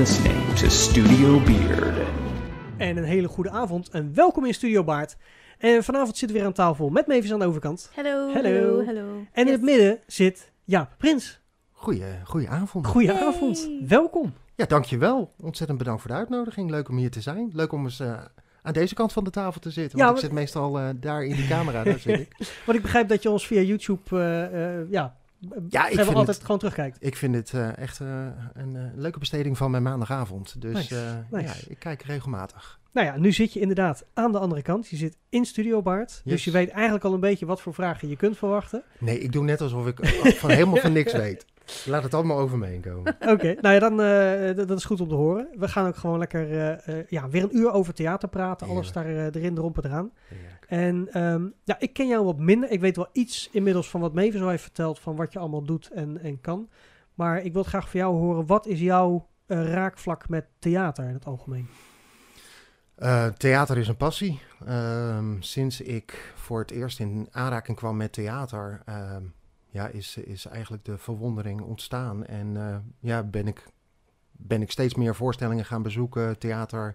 listening to Studio Beard. En een hele goede avond en welkom in Studio Baard. En vanavond zitten we weer aan tafel met Mavis aan de overkant. Hallo, Hallo. En in het midden zit Jaap Prins. Goeie, goeie avond. Goedenavond, Hey. welkom. Ja, dankjewel. Ontzettend bedankt voor de uitnodiging. Leuk om hier te zijn. Leuk om eens eh, aan deze kant van de tafel te zitten. Ja, Want ik maar- zit meestal eh, daar in die camera. Daar zit ik. Want ik begrijp dat je ons via YouTube, eh, eh, ja, Ja, ik vind altijd het- gewoon terugkijkt. Ik vind dit eh, echt eh, een eh, leuke besteding van mijn maandagavond. Dus Nice, nice. ja, ik kijk regelmatig. Nou ja, nu zit je inderdaad aan de andere kant. Je zit in Studio Baard. Dus je weet eigenlijk al een beetje wat voor vragen je kunt verwachten. Nee, ik doe net alsof ik van helemaal van niks weet. Laat het allemaal over me heen komen. Oké, nou ja, dan, eh, dat is goed om te horen. We gaan ook gewoon lekker, eh, eh, ja, weer een uur over theater praten. Alles daar eh, erin, erop en eraan. Heerlijk. En ehm, ja, ik ken jou wat minder. Ik weet wel iets inmiddels van wat Mavis al heeft verteld, van wat je allemaal doet en, en kan. Maar ik wil graag van jou horen. Wat is jouw raakvlak met theater in het algemeen? Theater is een passie. Ehm, sinds ik voor het eerst in aanraking kwam met theater, ehm, ja, is, is eigenlijk de verwondering ontstaan. En eh, ja, ben ik, ben ik steeds meer voorstellingen gaan bezoeken, theater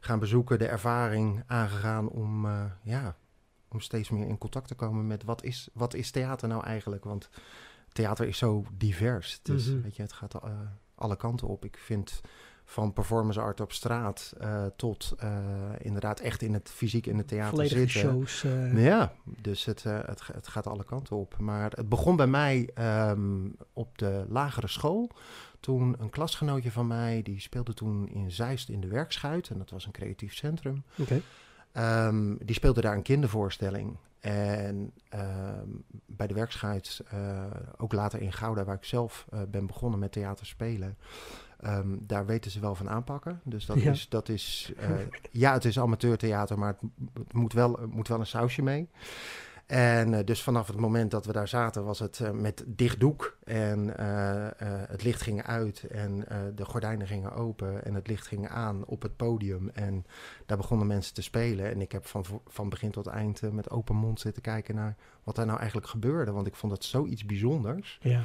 gaan bezoeken, de ervaring aangegaan om, eh, ja, om steeds meer in contact te komen met wat is, wat is theater nou eigenlijk? Want theater is zo divers. Het, is, Mhm. weet je, het gaat eh, alle kanten op. Ik vind van performance art op straat eh, tot eh, inderdaad echt in het fysiek in het theater Volledige zitten. shows. eh, Ja, dus het, het, het gaat alle kanten op. Maar het begon bij mij ehm, op de lagere school. Toen een klasgenootje van mij, die speelde toen in Zeist in de Werkschuit. En dat was een creatief centrum. Oké. Ehm, die speelde daar een kindervoorstelling. En ehm, bij de Werkschuit, ook later in Gouda, waar ik zelf ben begonnen met theater spelen. Ehm, daar weten ze wel van aanpakken. Dus dat Ja. is, dat is eh, ja, het is amateurtheater, maar het, het moet, wel, moet wel een sausje mee. En eh, dus vanaf het moment dat we daar zaten, was het eh, met dicht doek. En het licht ging uit en de gordijnen gingen open en het licht ging aan op het podium. En daar begonnen mensen te spelen. En ik heb van, van begin tot eind met open mond zitten kijken naar wat daar nou eigenlijk gebeurde. Want ik vond het zoiets bijzonders. Ja.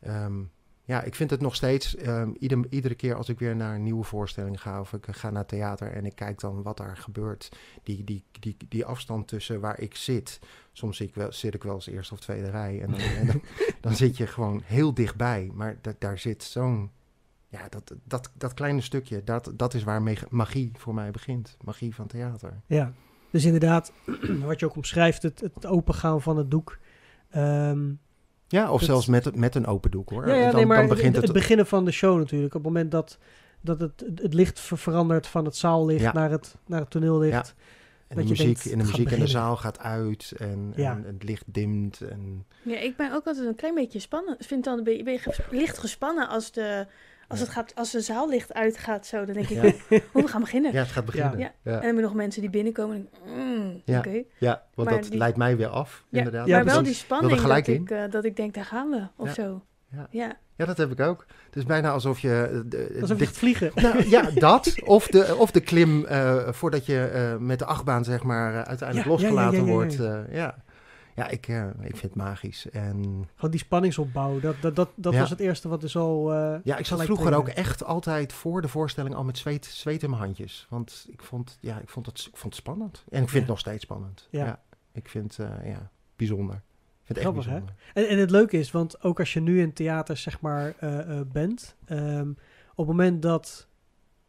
Ehm, ja, ik vind het nog steeds, ieder, iedere keer als ik weer naar een nieuwe voorstelling ga of ik ga naar theater en ik kijk dan wat daar gebeurt, die, die, die, die afstand tussen waar ik zit. Soms zit ik wel, zit ik wel als eerste of tweede rij en dan, en dan, dan zit je gewoon heel dichtbij. Maar da- daar zit zo'n, ja, dat, dat, dat kleine stukje, dat, dat is waar magie voor mij begint. Magie van theater. ja. Dus inderdaad, wat je ook omschrijft, het, het opengaan van het doek. Ehm, Ja, of Dat- zelfs met, met een open doek hoor. Ja, ja dan, nee, maar dan begint het, het, beginnen van de show natuurlijk. Op het moment dat, dat het, het licht ver- verandert van het zaallicht Ja. naar, het, naar het toneellicht. Ja. En de dat je muziek, denkt, en de muziek in de zaal gaat uit en, Ja. en het licht dimt. En, Ja, ik ben ook altijd een klein beetje spannend. Ik vind dan een beetje, ben je ges- licht gespannen als de, als Ja. het gaat, als de zaallicht uitgaat. Zo, dan denk ik, Ja. hoe we gaan beginnen. Ja, het gaat beginnen. Ja. Ja, En dan heb je nog mensen die binnenkomen en denk ik, mm, Ja. want Maar dat die- leidt mij weer af, Ja, inderdaad. Ja, maar wel die spanning dat, in. ik, eh, dat ik denk, daar gaan we, of Ja. zo. Ja. Ja. Ja, dat heb ik ook. Het is bijna alsof je... de- Alsof je de- gaat vliegen. nou, ja, dat. Of de, of de klim eh, voordat je eh, met de achtbaan zeg maar uiteindelijk Ja, ja, ja, losgelaten ja, ja, ja. wordt. eh, ja, ja ik, eh, ik vind het magisch. En Gewoon die spanningsopbouw. Dat, dat, dat, dat Ja. was het eerste wat er zo... eh, ja, ik zat vroeger ook echt altijd voor de voorstelling al met zweet, zweet in mijn handjes. Want ik vond, ja, ik vond, het, ik vond het spannend. En ik vind Ja. het nog steeds spannend. Ja. Ja. ik vind het eh, ja, bijzonder. Ik vind het echt Grappig, hè? bijzonder. En, en het leuke is, want ook als je nu in theater zeg maar bent, ehm, op het moment dat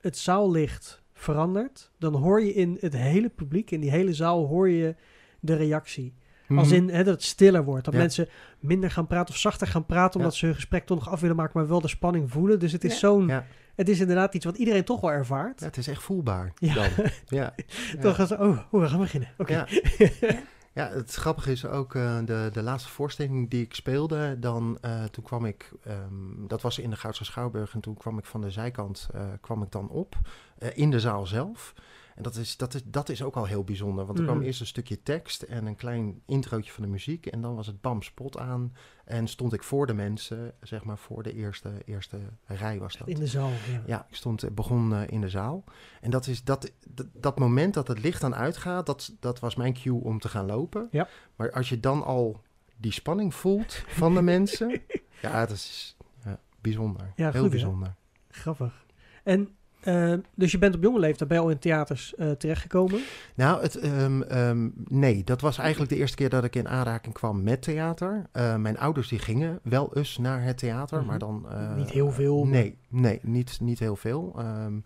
het zaallicht verandert, dan hoor je in het hele publiek, in die hele zaal, hoor je de reactie. Als Mhm. in hè, dat het stiller wordt. Dat Ja. mensen minder gaan praten of zachter gaan praten, omdat Ja. ze hun gesprek toch nog af willen maken, maar wel de spanning voelen. Dus het is Ja. zo'n, Ja. het is inderdaad iets wat iedereen toch wel ervaart. Ja, het is echt voelbaar Ja. dan. Ja. Ja. Toch als, oh, oh, we gaan beginnen. Oké. Ja. Ja, het grappige is ook eh, de, de laatste voorstelling die ik speelde. Dan, eh, toen kwam ik, ehm, dat was in de Goudse Schouwburg. En toen kwam ik van de zijkant eh, kwam ik dan op eh, in de zaal zelf. En dat is, dat, is, dat is ook al heel bijzonder. Want er Mhm. kwam eerst een stukje tekst en een klein introotje van de muziek. En dan was het bam spot aan. En stond ik voor de mensen, zeg maar voor de eerste, eerste rij was dat. In de zaal. Ja. Ja, ik stond, eh, begon eh, in de zaal. En dat is dat, dat, dat moment dat het licht dan uitgaat, dat, dat was mijn cue om te gaan lopen. Ja. Maar als je dan al die spanning voelt van de mensen, ja, dat is ja, bijzonder. Ja, Heel goed, hè? bijzonder. Grappig. En eh, dus je bent op jonge leeftijd bij al in theaters eh, terechtgekomen. Nou, het, ehm, ehm, nee, dat was eigenlijk de eerste keer dat ik in aanraking kwam met theater. Eh, mijn ouders die gingen wel eens naar het theater, Mhm. maar dan... Niet heel veel, Nee, nee niet, niet heel veel. Ehm,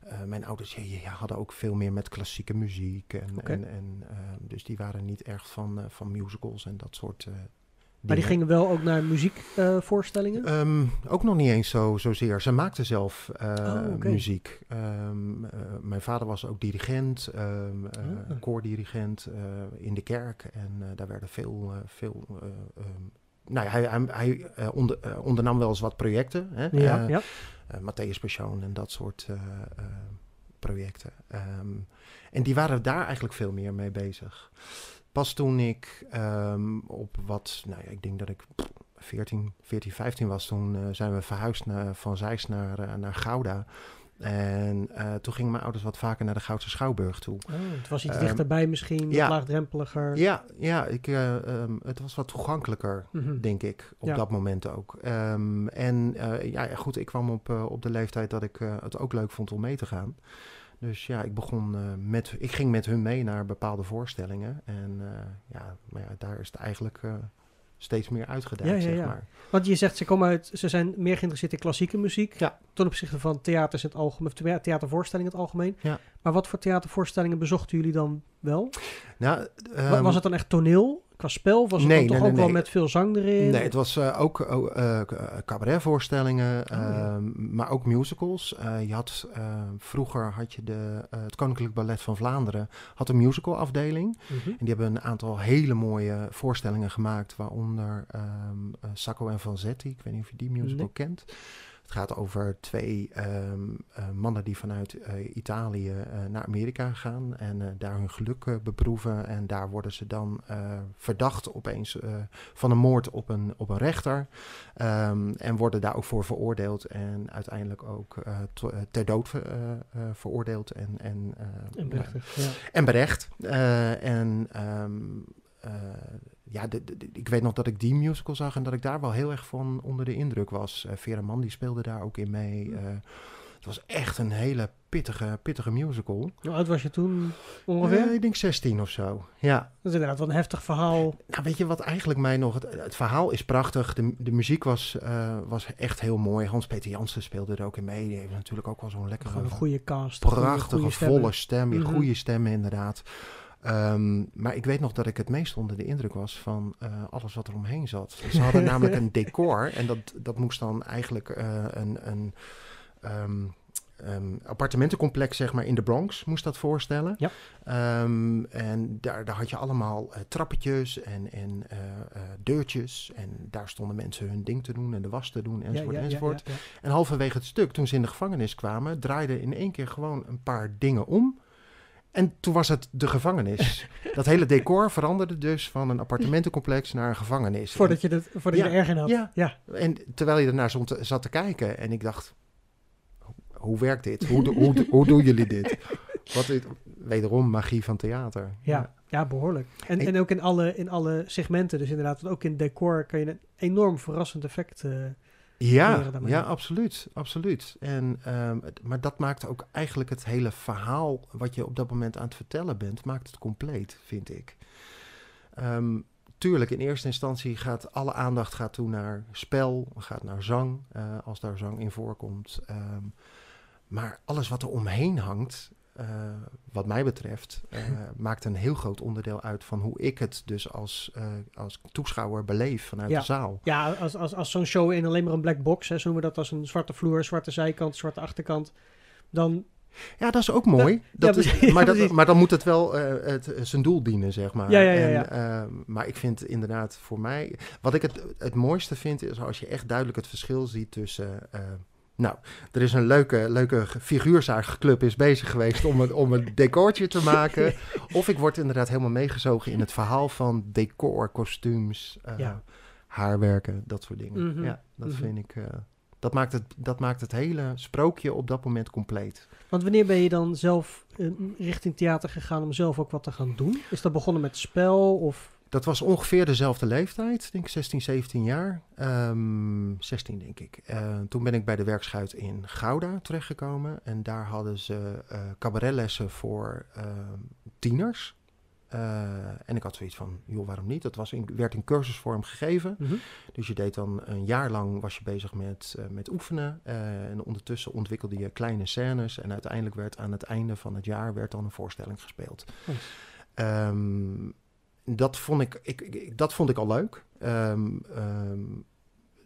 eh, mijn ouders ja, ja, hadden ook veel meer met klassieke muziek. En, en, en, dus die waren niet echt van, van musicals en dat soort Maar die gingen wel ook naar muziekvoorstellingen. Ehm, ook nog niet eens zo, zozeer. Ze maakte zelf eh, Oh, muziek. Ehm, eh, mijn vader was ook dirigent, eh, Ah. koordirigent eh, in de kerk. En eh, daar werden veel... eh, veel eh, nou ja, hij, hij, hij eh, onder, eh, ondernam wel eens wat projecten. Hè? ja, Eh, ja. eh, Matthäus Persoon en dat soort eh, eh, projecten. En die waren daar eigenlijk veel meer mee bezig. Pas toen ik ehm, op wat, nou ja, ik denk dat ik 14, 14 15 was, toen eh, zijn we verhuisd naar, van Zeist naar, eh, naar Gouda. En eh, toen gingen mijn ouders wat vaker naar de Goudse Schouwburg toe. Oh, het was iets Ehm, dichterbij misschien, ja. laagdrempeliger. Ja, ja ik, eh, ehm, het was wat toegankelijker Mhm. denk ik, op Ja. dat moment ook. En ja, goed, ik kwam op, op de leeftijd dat ik het ook leuk vond om mee te gaan. Dus ja, ik begon eh, met, ik ging met hun mee naar bepaalde voorstellingen. En eh, ja, maar ja, daar is het eigenlijk eh, steeds meer Ja, ja, zeg maar. Want je zegt, ze, komen uit, ze zijn meer geïnteresseerd in klassieke muziek. Ja. Ten opzichte van theaters in het algemeen, of thea- theatervoorstellingen in het algemeen. Ja. Maar wat voor theatervoorstellingen bezochten jullie dan wel? Nou, Wa- ehm, was het dan echt toneel, qua spel? Was het nee, toch nee, ook wel met veel zang erin? Nee, het was eh, ook eh, cabaretvoorstellingen, Oh, ehm, maar ook musicals. Je had, eh, vroeger had je de, het Koninklijk Ballet van Vlaanderen had een musicalafdeling. Mhm. En die hebben een aantal hele mooie voorstellingen gemaakt, waaronder ehm eh, Sacco en Vanzetti. Ik weet niet of je die musical kent. Het gaat over twee ehm, eh, mannen die vanuit eh, Italië eh, naar Amerika gaan en daar hun geluk beproeven. En daar worden ze dan verdacht opeens van een moord op een, op een rechter. Ehm, en worden daar ook voor veroordeeld en uiteindelijk ook to- ter dood veroordeeld en, en, En berechtigd, ja. en berecht. En ehm, eh, ja, de, de- de- ik weet nog dat ik die musical zag en dat ik daar wel heel erg van onder de indruk was. Eh Vera Mann die speelde daar ook in mee. Eh, het was echt een hele pittige, pittige musical. Hoe oud was je toen ongeveer? Eh, ik denk 16 of zo. Ja. Dat is inderdaad wel een heftig verhaal. Nou, weet je wat eigenlijk mij nog... Het, het verhaal is prachtig. De, de muziek was, was echt heel mooi. Hans-Peter Jansen speelde er ook in mee. Die heeft natuurlijk ook wel zo'n lekkere... Gewoon een goede cast. prachtige, goede volle stem. Mhm. Goede stemmen, inderdaad. Ehm, maar ik weet nog dat ik het meest onder de indruk was van eh, alles wat er omheen zat. Ze hadden namelijk een decor en dat, dat moest dan eigenlijk eh, een, een ehm, ehm, appartementencomplex zeg maar in de Bronx moest dat voorstellen. Ja. En daar, daar had je allemaal eh, trappetjes en, en deurtjes en daar stonden mensen hun ding te doen en de was te doen enzovoort ja, ja, enzovoort. En halverwege het stuk, toen ze in de gevangenis kwamen, draaiden in één keer gewoon een paar dingen om. En toen was het de gevangenis. dat hele decor veranderde dus van een appartementencomplex naar een gevangenis. Voordat je, het, voordat Ja, je er erg in had. ja. ja. En terwijl je ernaar zat te, zat te kijken en ik dacht, "Ho- hoe werkt dit? Hoe, do- hoe, do- hoe doen jullie dit? Wat is, wederom magie van theater. Ja, ja, behoorlijk. En, en ook in alle, in alle segmenten, dus inderdaad, ook in decor kan je een enorm verrassend effect. eh, Ja, ja absoluut, absoluut. En, ehm, maar dat maakt ook eigenlijk het hele verhaal wat je op dat moment aan het vertellen bent, maakt het compleet, vind ik. Ehm, tuurlijk, in eerste instantie gaat alle aandacht gaat toe naar spel, gaat naar zang, eh, als daar zang in voorkomt. Ehm, maar alles wat er omheen hangt, eh, wat mij betreft, eh, maakt een heel groot onderdeel uit van hoe ik het dus als, eh, als toeschouwer beleef vanuit Ja. de zaal. ja, als, als, als zo'n show in alleen maar een black box, hè, zo noemen we dat als een zwarte vloer, zwarte zijkant, zwarte achterkant, dan Ja, dat is ook mooi. Dat ja, is, maar, dat, maar dan moet het wel het, zijn doel dienen, zeg maar. Ja, ja, ja, En, maar ik vind inderdaad voor mij... Wat ik het, het mooiste vind, is als je echt duidelijk het verschil ziet tussen... nou, er is een leuke, leuke figuurzaagclub is bezig geweest om een, om een decortje te maken. of ik word inderdaad helemaal meegezogen in het verhaal van decor, kostuums, eh, Ja. haarwerken, dat soort dingen. Mhm, Ja, dat mhm. vind ik... eh, dat, maakt het, dat maakt het hele sprookje op dat moment compleet. Want wanneer ben je dan zelf eh, richting theater gegaan om zelf ook wat te gaan doen? Is dat begonnen met spel of Dat was ongeveer dezelfde leeftijd, denk ik 16, 17 jaar. Ehm 16 denk ik. Eh, toen ben ik bij de werkschuit in Gouda terechtgekomen. En daar hadden ze eh cabaretlessen voor ehm, tieners. Eh, en ik had zoiets van, joh, waarom niet? Dat was in, werd in cursusvorm gegeven. Mhm. Dus je deed dan een jaar lang was je bezig met, met oefenen. en ondertussen ontwikkelde je kleine scènes. En uiteindelijk werd aan het einde van het jaar werd dan een voorstelling gespeeld. Oh. Dat, vond ik, ik, ik- dat vond ik al leuk. Ehm, ehm,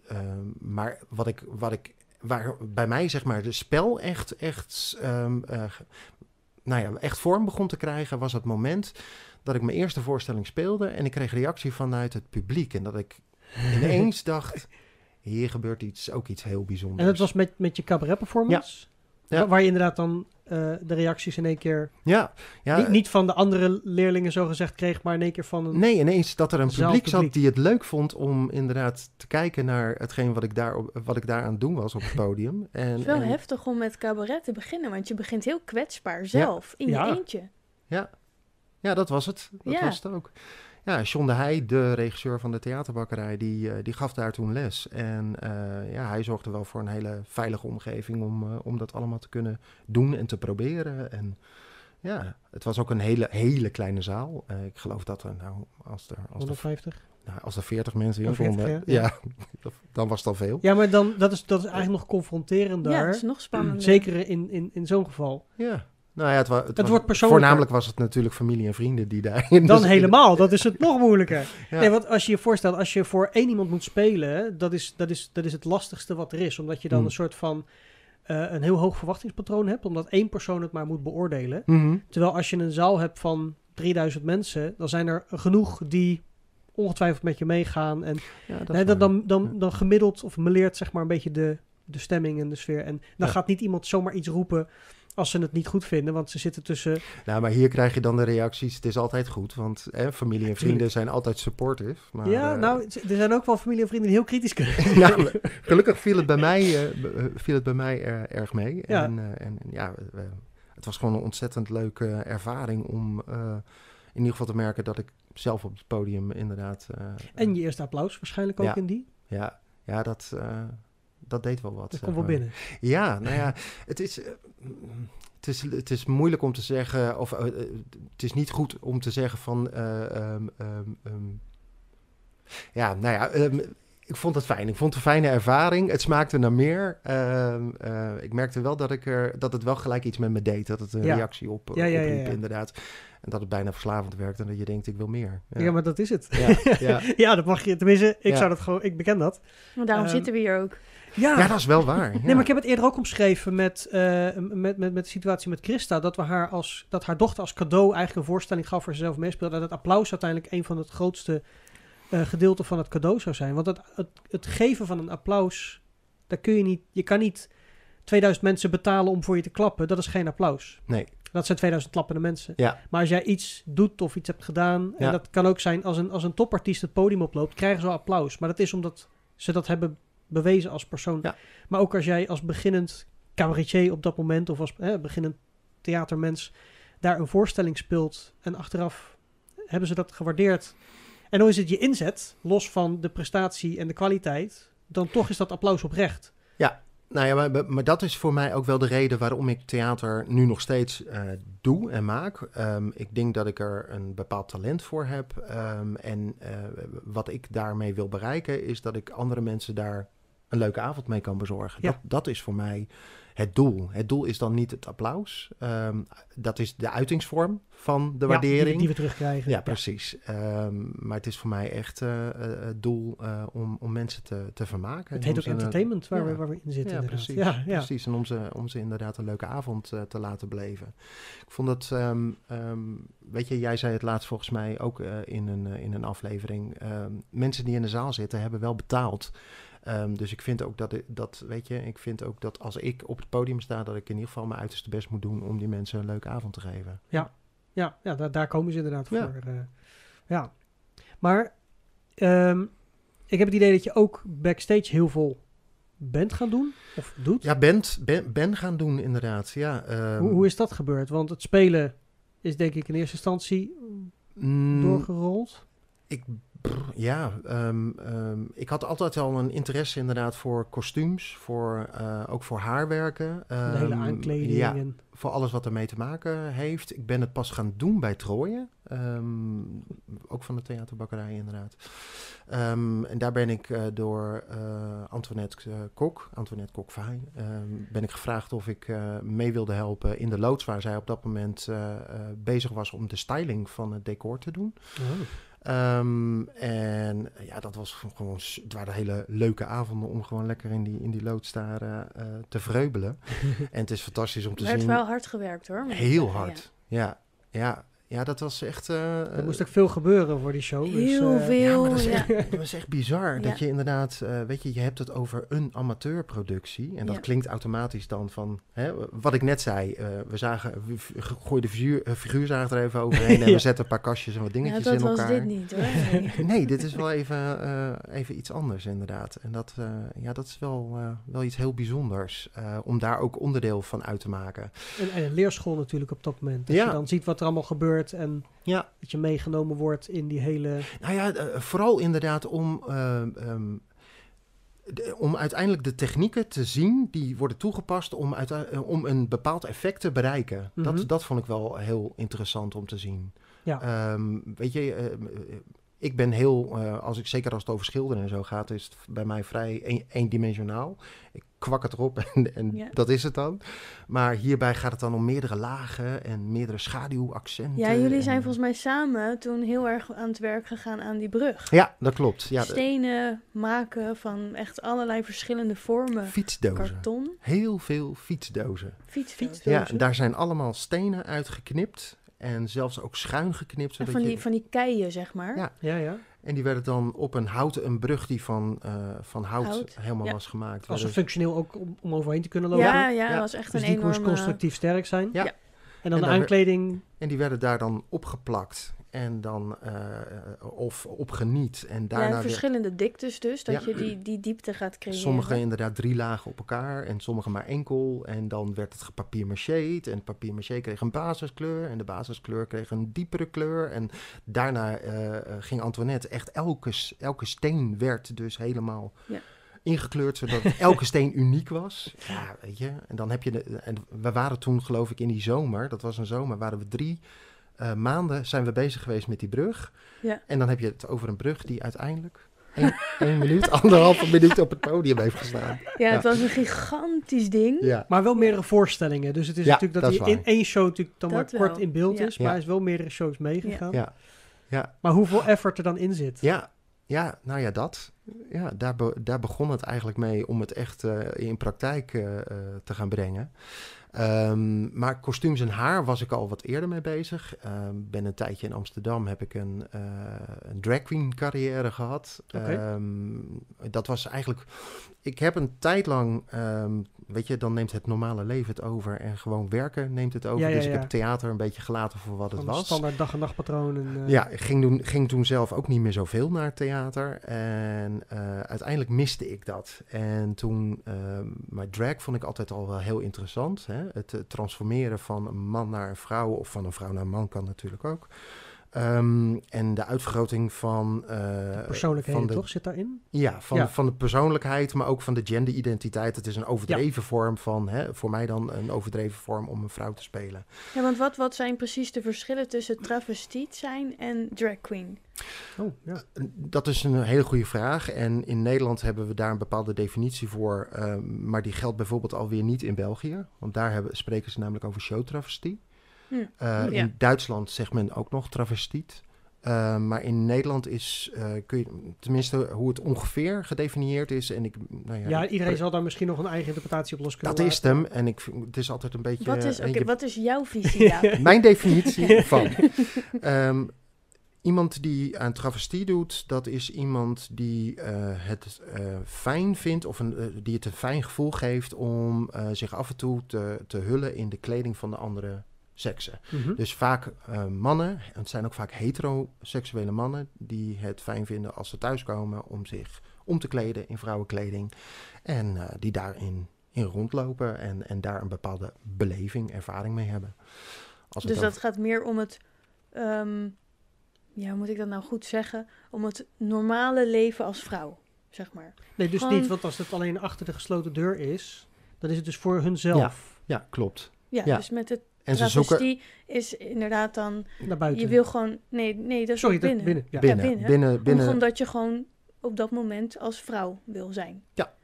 ehm, maar wat ik, wat ik, waar bij mij zeg maar de spel echt, echt, eh, nou ja, echt vorm begon te krijgen, was het moment dat ik mijn eerste voorstelling speelde en ik kreeg reactie vanuit het publiek. En dat ik ineens dacht, hier gebeurt iets, ook iets heel bijzonders. En dat was met, met je cabaret performance? Ja. Wa- Waar je inderdaad dan eh, de reacties in één keer... Ja, ja niet, niet van de andere leerlingen zo gezegd kreeg, maar in één keer van een... Nee, ineens dat er een publiek zat die het leuk vond om inderdaad te kijken naar hetgeen wat ik daar, op- wat ik daar aan het doen was op het podium. En, Het is wel en- heftig om met cabaret te beginnen, want je begint heel kwetsbaar zelf, in Ja. je eentje. Ja, dat was het. Dat Ja. was het ook. Ja, John de Heij, de regisseur van de theaterbakkerij, die, eh, die gaf daar toen les. En eh, ja, hij zorgde wel voor een hele veilige omgeving om, eh, om dat allemaal te kunnen doen en te proberen. En ja, het was ook een hele, hele kleine zaal. Eh, ik geloof dat er, nou, als er, als er, 150. nou, als er 40 mensen in 40, vonden, ja. ja, dan was het al veel. Ja, maar dan, dat, is, dat is eigenlijk nog confronterender. Ja, dat is nog spannender. Zeker in, in, in zo'n geval. Ja. Nou ja, het, wa- het, was- wordt persoonlijker. Voornamelijk was het natuurlijk familie en vrienden die daarin... Dan dus- helemaal, dat is het nog moeilijker. Ja. Nee, want als je je voorstelt, als je voor één iemand moet spelen, dat is, dat is, dat is het lastigste wat er is. Omdat je dan Hmm. een soort van eh, een heel hoog verwachtingspatroon hebt, omdat één persoon het maar moet beoordelen. Mhm. Terwijl als je een zaal hebt van 3000 mensen, dan zijn er genoeg die ongetwijfeld met je meegaan. En Ja, nee, dan, dan, dan, dan gemiddeld of meleert zeg maar een beetje de, de stemming en de sfeer. En dan Ja. gaat niet iemand zomaar iets roepen als ze het niet goed vinden, want ze zitten tussen... Nou, maar hier krijg je dan de reacties. Het is altijd goed, want hè, familie en vrienden zijn altijd supportive. Maar, ja, eh, nou, er zijn ook wel familie en vrienden die heel kritisch kunnen maar gelukkig viel het bij mij, eh, eh, viel het bij mij erg mee. Ja. En, en ja, het was gewoon een ontzettend leuke ervaring om in ieder geval te merken dat ik zelf op het podium inderdaad... En je eerste applaus waarschijnlijk ook Ja. in die. Ja, ja dat, dat deed wel wat. Dat komt wel binnen. Ja, nou ja, het is, eh, het is, het is moeilijk om te zeggen, of eh, eh, het is niet goed om te zeggen van, eh, ehm, ehm, ehm, ja, nou ja, ehm, ik vond het fijn. Ik vond het een fijne ervaring. Het smaakte naar meer. Ehm, eh, ik merkte wel dat, ik er, dat het wel gelijk iets met me deed. Dat het een Ja. reactie op, Ja, ja, ja, opriep, ja. inderdaad. En dat het bijna verslavend werkte en dat je denkt, ik wil meer. Ja, maar dat is het. Ja, ja. ja, dat mag je. Tenminste, ik Ja. zou dat gewoon. Ik beken dat. Maar daarom zitten we hier ook. Ja, Ja, dat is wel waar. Nee, maar ik heb het eerder ook omschreven met, eh, met, met, met de situatie met Christa. Dat, we haar als, dat haar dochter als cadeau eigenlijk een voorstelling gaf waar ze zelf meespeelde. Dat het applaus uiteindelijk een van het grootste eh gedeelte van het cadeau zou zijn. Want het, het, het geven van een applaus, daar kun je niet. Je kan niet 2000 mensen betalen om voor je te klappen. Dat is geen applaus. Nee, Dat zijn 2000 klappende mensen. ja. Maar als jij iets doet of iets hebt gedaan, en Ja. dat kan ook zijn als een, als een topartiest het podium oploopt, krijgen ze wel applaus. Maar dat is omdat ze dat hebben bewezen als persoon. Ja. Maar ook als jij als beginnend cabaretier op dat moment, of als hè, beginnend theatermens, daar een voorstelling speelt en achteraf hebben ze dat gewaardeerd. En dan is het je inzet, los van de prestatie en de kwaliteit, dan toch is dat applaus oprecht. Nou ja, maar, maar dat is voor mij ook wel de reden waarom ik theater nu nog steeds eh, doe en maak. Ehm, ik denk dat ik er een bepaald talent voor heb. Ehm, en eh, wat ik daarmee wil bereiken is dat ik andere mensen daar een leuke avond mee kan bezorgen. Ja. Dat, dat is voor mij het doel. Het doel is dan niet het applaus. Ehm, dat is de uitingsvorm van de Ja, waardering. Die, we terugkrijgen. Ja, precies. Ehm, maar het is voor mij echt eh, eh, het doel eh, om, om mensen te, te vermaken. Het heet ook entertainment waar, ja. we, waar we in zitten. ja, precies. Ja, ja. precies. En om ze, om ze inderdaad een leuke avond te laten beleven. Ik vond dat, ehm, weet je, jij zei het laatst volgens mij ook in, een, in een aflevering. mensen die in de zaal zitten hebben wel betaald. Ehm, dus ik vind ook dat, dat, weet je, ik vind ook dat als ik op het podium sta, dat ik in ieder geval mijn uiterste best moet doen om die mensen een leuke avond te geven. Ja, ja daar, daar komen ze inderdaad Ja. voor. eh, ja. Maar ehm, ik heb het idee dat je ook backstage heel veel bent gaan doen. Of doet. Ja, bent, ben, ben gaan doen inderdaad. Ja, ehm, hoe, hoe is dat gebeurd? Want het spelen is denk ik in eerste instantie mm, doorgerold. Ik, ja, ehm, ehm, ik had altijd al een interesse inderdaad voor kostuums, voor, eh, ook voor haarwerken. de hele Ehm, aankleding. Ja, En, voor alles wat ermee te maken heeft. Ik ben het pas gaan doen bij Trooien. Ook van de theaterbakkerij inderdaad. En daar ben ik eh, door eh, Antoinette Kok, Antoinette ehm, ben ik gevraagd of ik mee wilde helpen in de loods waar zij op dat moment bezig was om de styling van het decor te doen. oh. Ehm, en ja, dat was gewoon, het waren hele leuke avonden om gewoon lekker in die, in die loods daar eh, te vreubelen. en het is fantastisch om te Er werd zien. wel hard gewerkt hoor. Heel hard. Ja. ja, ja, dat was echt. eh, er moest ook veel gebeuren voor die show. dus, Heel eh, veel. ja, maar dat is, ja. echt, dat is echt bizar. Ja. Dat je inderdaad, eh, weet je, je hebt het over een amateurproductie. En dat Ja. klinkt automatisch dan van, hè, wat ik net zei. eh, we zagen, we gooien de figuur, eh, figuurzaag er even overheen. En Ja. we zetten een paar kastjes en wat Ja, dingetjes dat in was elkaar. dit niet hoor. Nee. Nee, dit is wel even, eh, even iets anders inderdaad. En dat, eh, ja, dat is wel, eh, wel iets heel bijzonders. eh, om daar ook onderdeel van uit te maken. En, en een leerschool natuurlijk op dat moment. Dat Ja. je dan ziet wat er allemaal gebeurt en Ja, dat je meegenomen wordt in die hele... Nou ja, eh, vooral inderdaad om, ehm, ehm, de- om uiteindelijk de technieken te zien die worden toegepast om, uitei- eh, om een bepaald effect te bereiken. Mhm. dat, dat vond ik wel heel interessant om te zien. Ja. Ehm, weet je, eh, eh, ik ben heel, eh, als ik zeker als het over schilderen en zo gaat, is het bij mij vrij een- eendimensionaal. Ik kwak het erop en, en Ja. dat is het dan. Maar hierbij gaat het dan om meerdere lagen en meerdere schaduwaccenten. Ja, jullie zijn en- volgens mij samen toen heel erg aan het werk gegaan aan die brug. Ja, dat klopt. Ja, Stenen maken van echt allerlei verschillende vormen. fietsdozen. Karton, Heel veel fietsdozen. fietsdozen. Ja, daar zijn allemaal stenen uitgeknipt. En zelfs ook schuin geknipt. En Zodat van, die, je, van die keien, zeg maar. Ja. Ja, ja. En die werden dan op een houten, een brug die van, eh, van hout, Hout, helemaal ja. was gemaakt. Was er werden- functioneel ook om, om overheen te kunnen lopen. ja, ja, Ja. was echt Dus een die moest enorme... constructief sterk zijn. Ja. En dan En de aankleding. En die werden daar dan opgeplakt. En dan, eh, of opgeniet. En daarna Ja, verschillende diktes dus, dat Ja. je die, die diepte gaat creëren. Sommige inderdaad drie lagen op elkaar en sommige maar enkel. En dan werd het gepapier-macheed. En papier-maché kreeg een basiskleur. En de basiskleur kreeg een diepere kleur. En daarna eh, eh, ging Antoinette echt elke, elke steen werd dus helemaal Ja. Ingekleurd. Zodat elke steen uniek was. Ja, weet je. En dan heb je... De, en we waren toen geloof ik in die zomer. Dat was een zomer. Waren we drie eh, maanden zijn we bezig geweest met die brug. Ja. En dan heb je het over een brug die uiteindelijk... één één minuut, anderhalve minuut op het podium heeft gestaan. Ja, het was een gigantisch ding. Ja, Maar wel meerdere voorstellingen. Dus het is Ja, natuurlijk dat, dat hij in één show natuurlijk dan Dat maar kort wel. in beeld Ja. is. Maar hij is wel meerdere shows meegegaan. ja, ja, Maar hoeveel effort er dan in zit. ja, ja, nou ja, dat. Ja, daar, be- daar begon het eigenlijk mee om het echt eh, in praktijk eh, eh, te gaan brengen. Ehm, maar kostuums en haar was ik al wat eerder mee bezig. Ehm ben een tijdje in Amsterdam, heb ik een, een drag queen carrière gehad. Ehm, dat was eigenlijk... Ik heb een tijd lang, weet je, dan neemt het normale leven het over en gewoon werken neemt het over. Ja, ja, dus ik heb theater een beetje gelaten voor wat het Van was. standaard dag- en nachtpatroon. Eh, Ja, ik ging, doen, ging toen zelf ook niet meer zoveel naar theater. En eh, uiteindelijk miste ik dat. En toen, ehm maar drag vond ik altijd al wel heel interessant. Hè? Het transformeren van een man naar een vrouw, of van een vrouw naar een man kan natuurlijk ook. Ehm, en de uitvergroting van... eh, Persoonlijkheden, van de, toch? Zit daarin? Ja, van, Ja. van de persoonlijkheid, maar ook van de genderidentiteit. Het is een overdreven vorm van, hè, voor mij dan een overdreven vorm om een vrouw te spelen. Ja, want wat, wat zijn precies de verschillen tussen travestiet zijn en drag queen? Oh, ja. Dat is een hele goede vraag. En in Nederland hebben we daar een bepaalde definitie voor. ehm, maar die geldt bijvoorbeeld alweer niet in België. Want daar hebben, spreken ze namelijk over showtravestie. Hm. Eh, Ja. In Duitsland zegt men ook nog travestiet. Eh, maar in Nederland is, eh, kun je, tenminste hoe het ongeveer gedefinieerd is. En ik, nou ja, ja, iedereen zal daar misschien nog een eigen interpretatie op los kunnen Dat is hem. En ik, vind- het is altijd een beetje... Wat is, je- wat is jouw visie daarop? Mijn definitie van. Ehm, iemand die aan travestie doet, dat is iemand die eh, het eh, fijn vindt of een, die het een fijn gevoel geeft om eh, zich af en toe te, te hullen in de kleding van de andere seksen. Mhm. Dus vaak eh, mannen, en het zijn ook vaak heteroseksuele mannen, die het fijn vinden als ze thuiskomen om zich om te kleden in vrouwenkleding. En eh, die daarin in rondlopen en, en daar een bepaalde beleving, ervaring mee hebben. Als Dus dat over- gaat meer om het, ehm, ja, hoe moet ik dat nou goed zeggen? Om het normale leven als vrouw, zeg maar. Nee, dus Gewoon- niet, want als het alleen achter de gesloten deur is, dan is het dus voor hunzelf Ja, klopt. Ja, Ja. dus met het En ze zoeken travestie is inderdaad dan... naar buiten. Je wil gewoon... Nee, nee dat is Sorry, ook dat binnen. binnen. Ja. binnen, binnen. binnen, Omdat je gewoon op dat moment als vrouw wil zijn. Ja.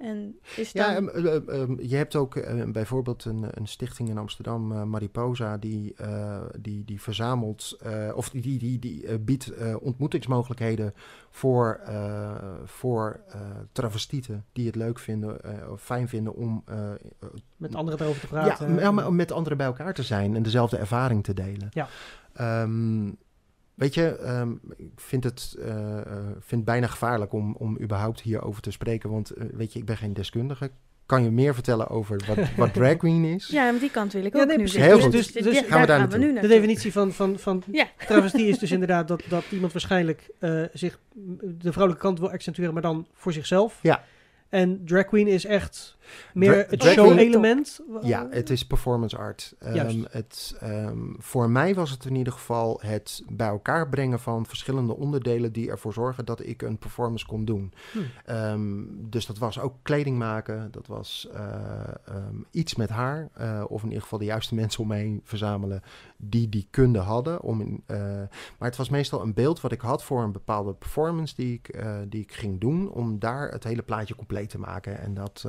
En is dan... Ja, ehm, eh, eh, ehm, je hebt ook bijvoorbeeld een, een stichting in Amsterdam, eh, Mariposa, die, eh, die, die verzamelt, eh, of die, die, die, die biedt eh, ontmoetingsmogelijkheden voor, eh, voor eh, travestieten die het leuk vinden of fijn vinden om eh, Met anderen erover te praten. ja, maar om met anderen bij elkaar te zijn en dezelfde ervaring te delen. Ja. Weet je, ehm, ik vind het, eh, eh, vind het bijna gevaarlijk om, om überhaupt hierover te spreken. Want eh, weet je, ik ben geen deskundige. Kan je meer vertellen over wat, wat drag queen is? Ja, maar die kant wil ik Ja, ook nee, nu. Heel goed. Dus- dus ja, gaan we daar daar gaan we naartoe. nu De definitie van, van, van Ja. travestie is dus inderdaad dat, dat iemand waarschijnlijk eh, zich de vrouwelijke kant wil accentueren, maar dan voor zichzelf. Ja. En drag queen is echt meer Dra- het show-element. Ja, het is performance art. Ehm, het, ehm, voor mij was het in ieder geval het bij elkaar brengen van verschillende onderdelen die ervoor zorgen dat ik een performance kon doen. Hm. Ehm, dus dat was ook kleding maken, dat was eh, iets met haar, eh, of in ieder geval de juiste mensen om me heen verzamelen die die kunde hadden. Om in, eh, maar het was meestal een beeld wat ik had voor een bepaalde performance die ik, die ik ging doen, om daar het hele plaatje compleet te maken en dat,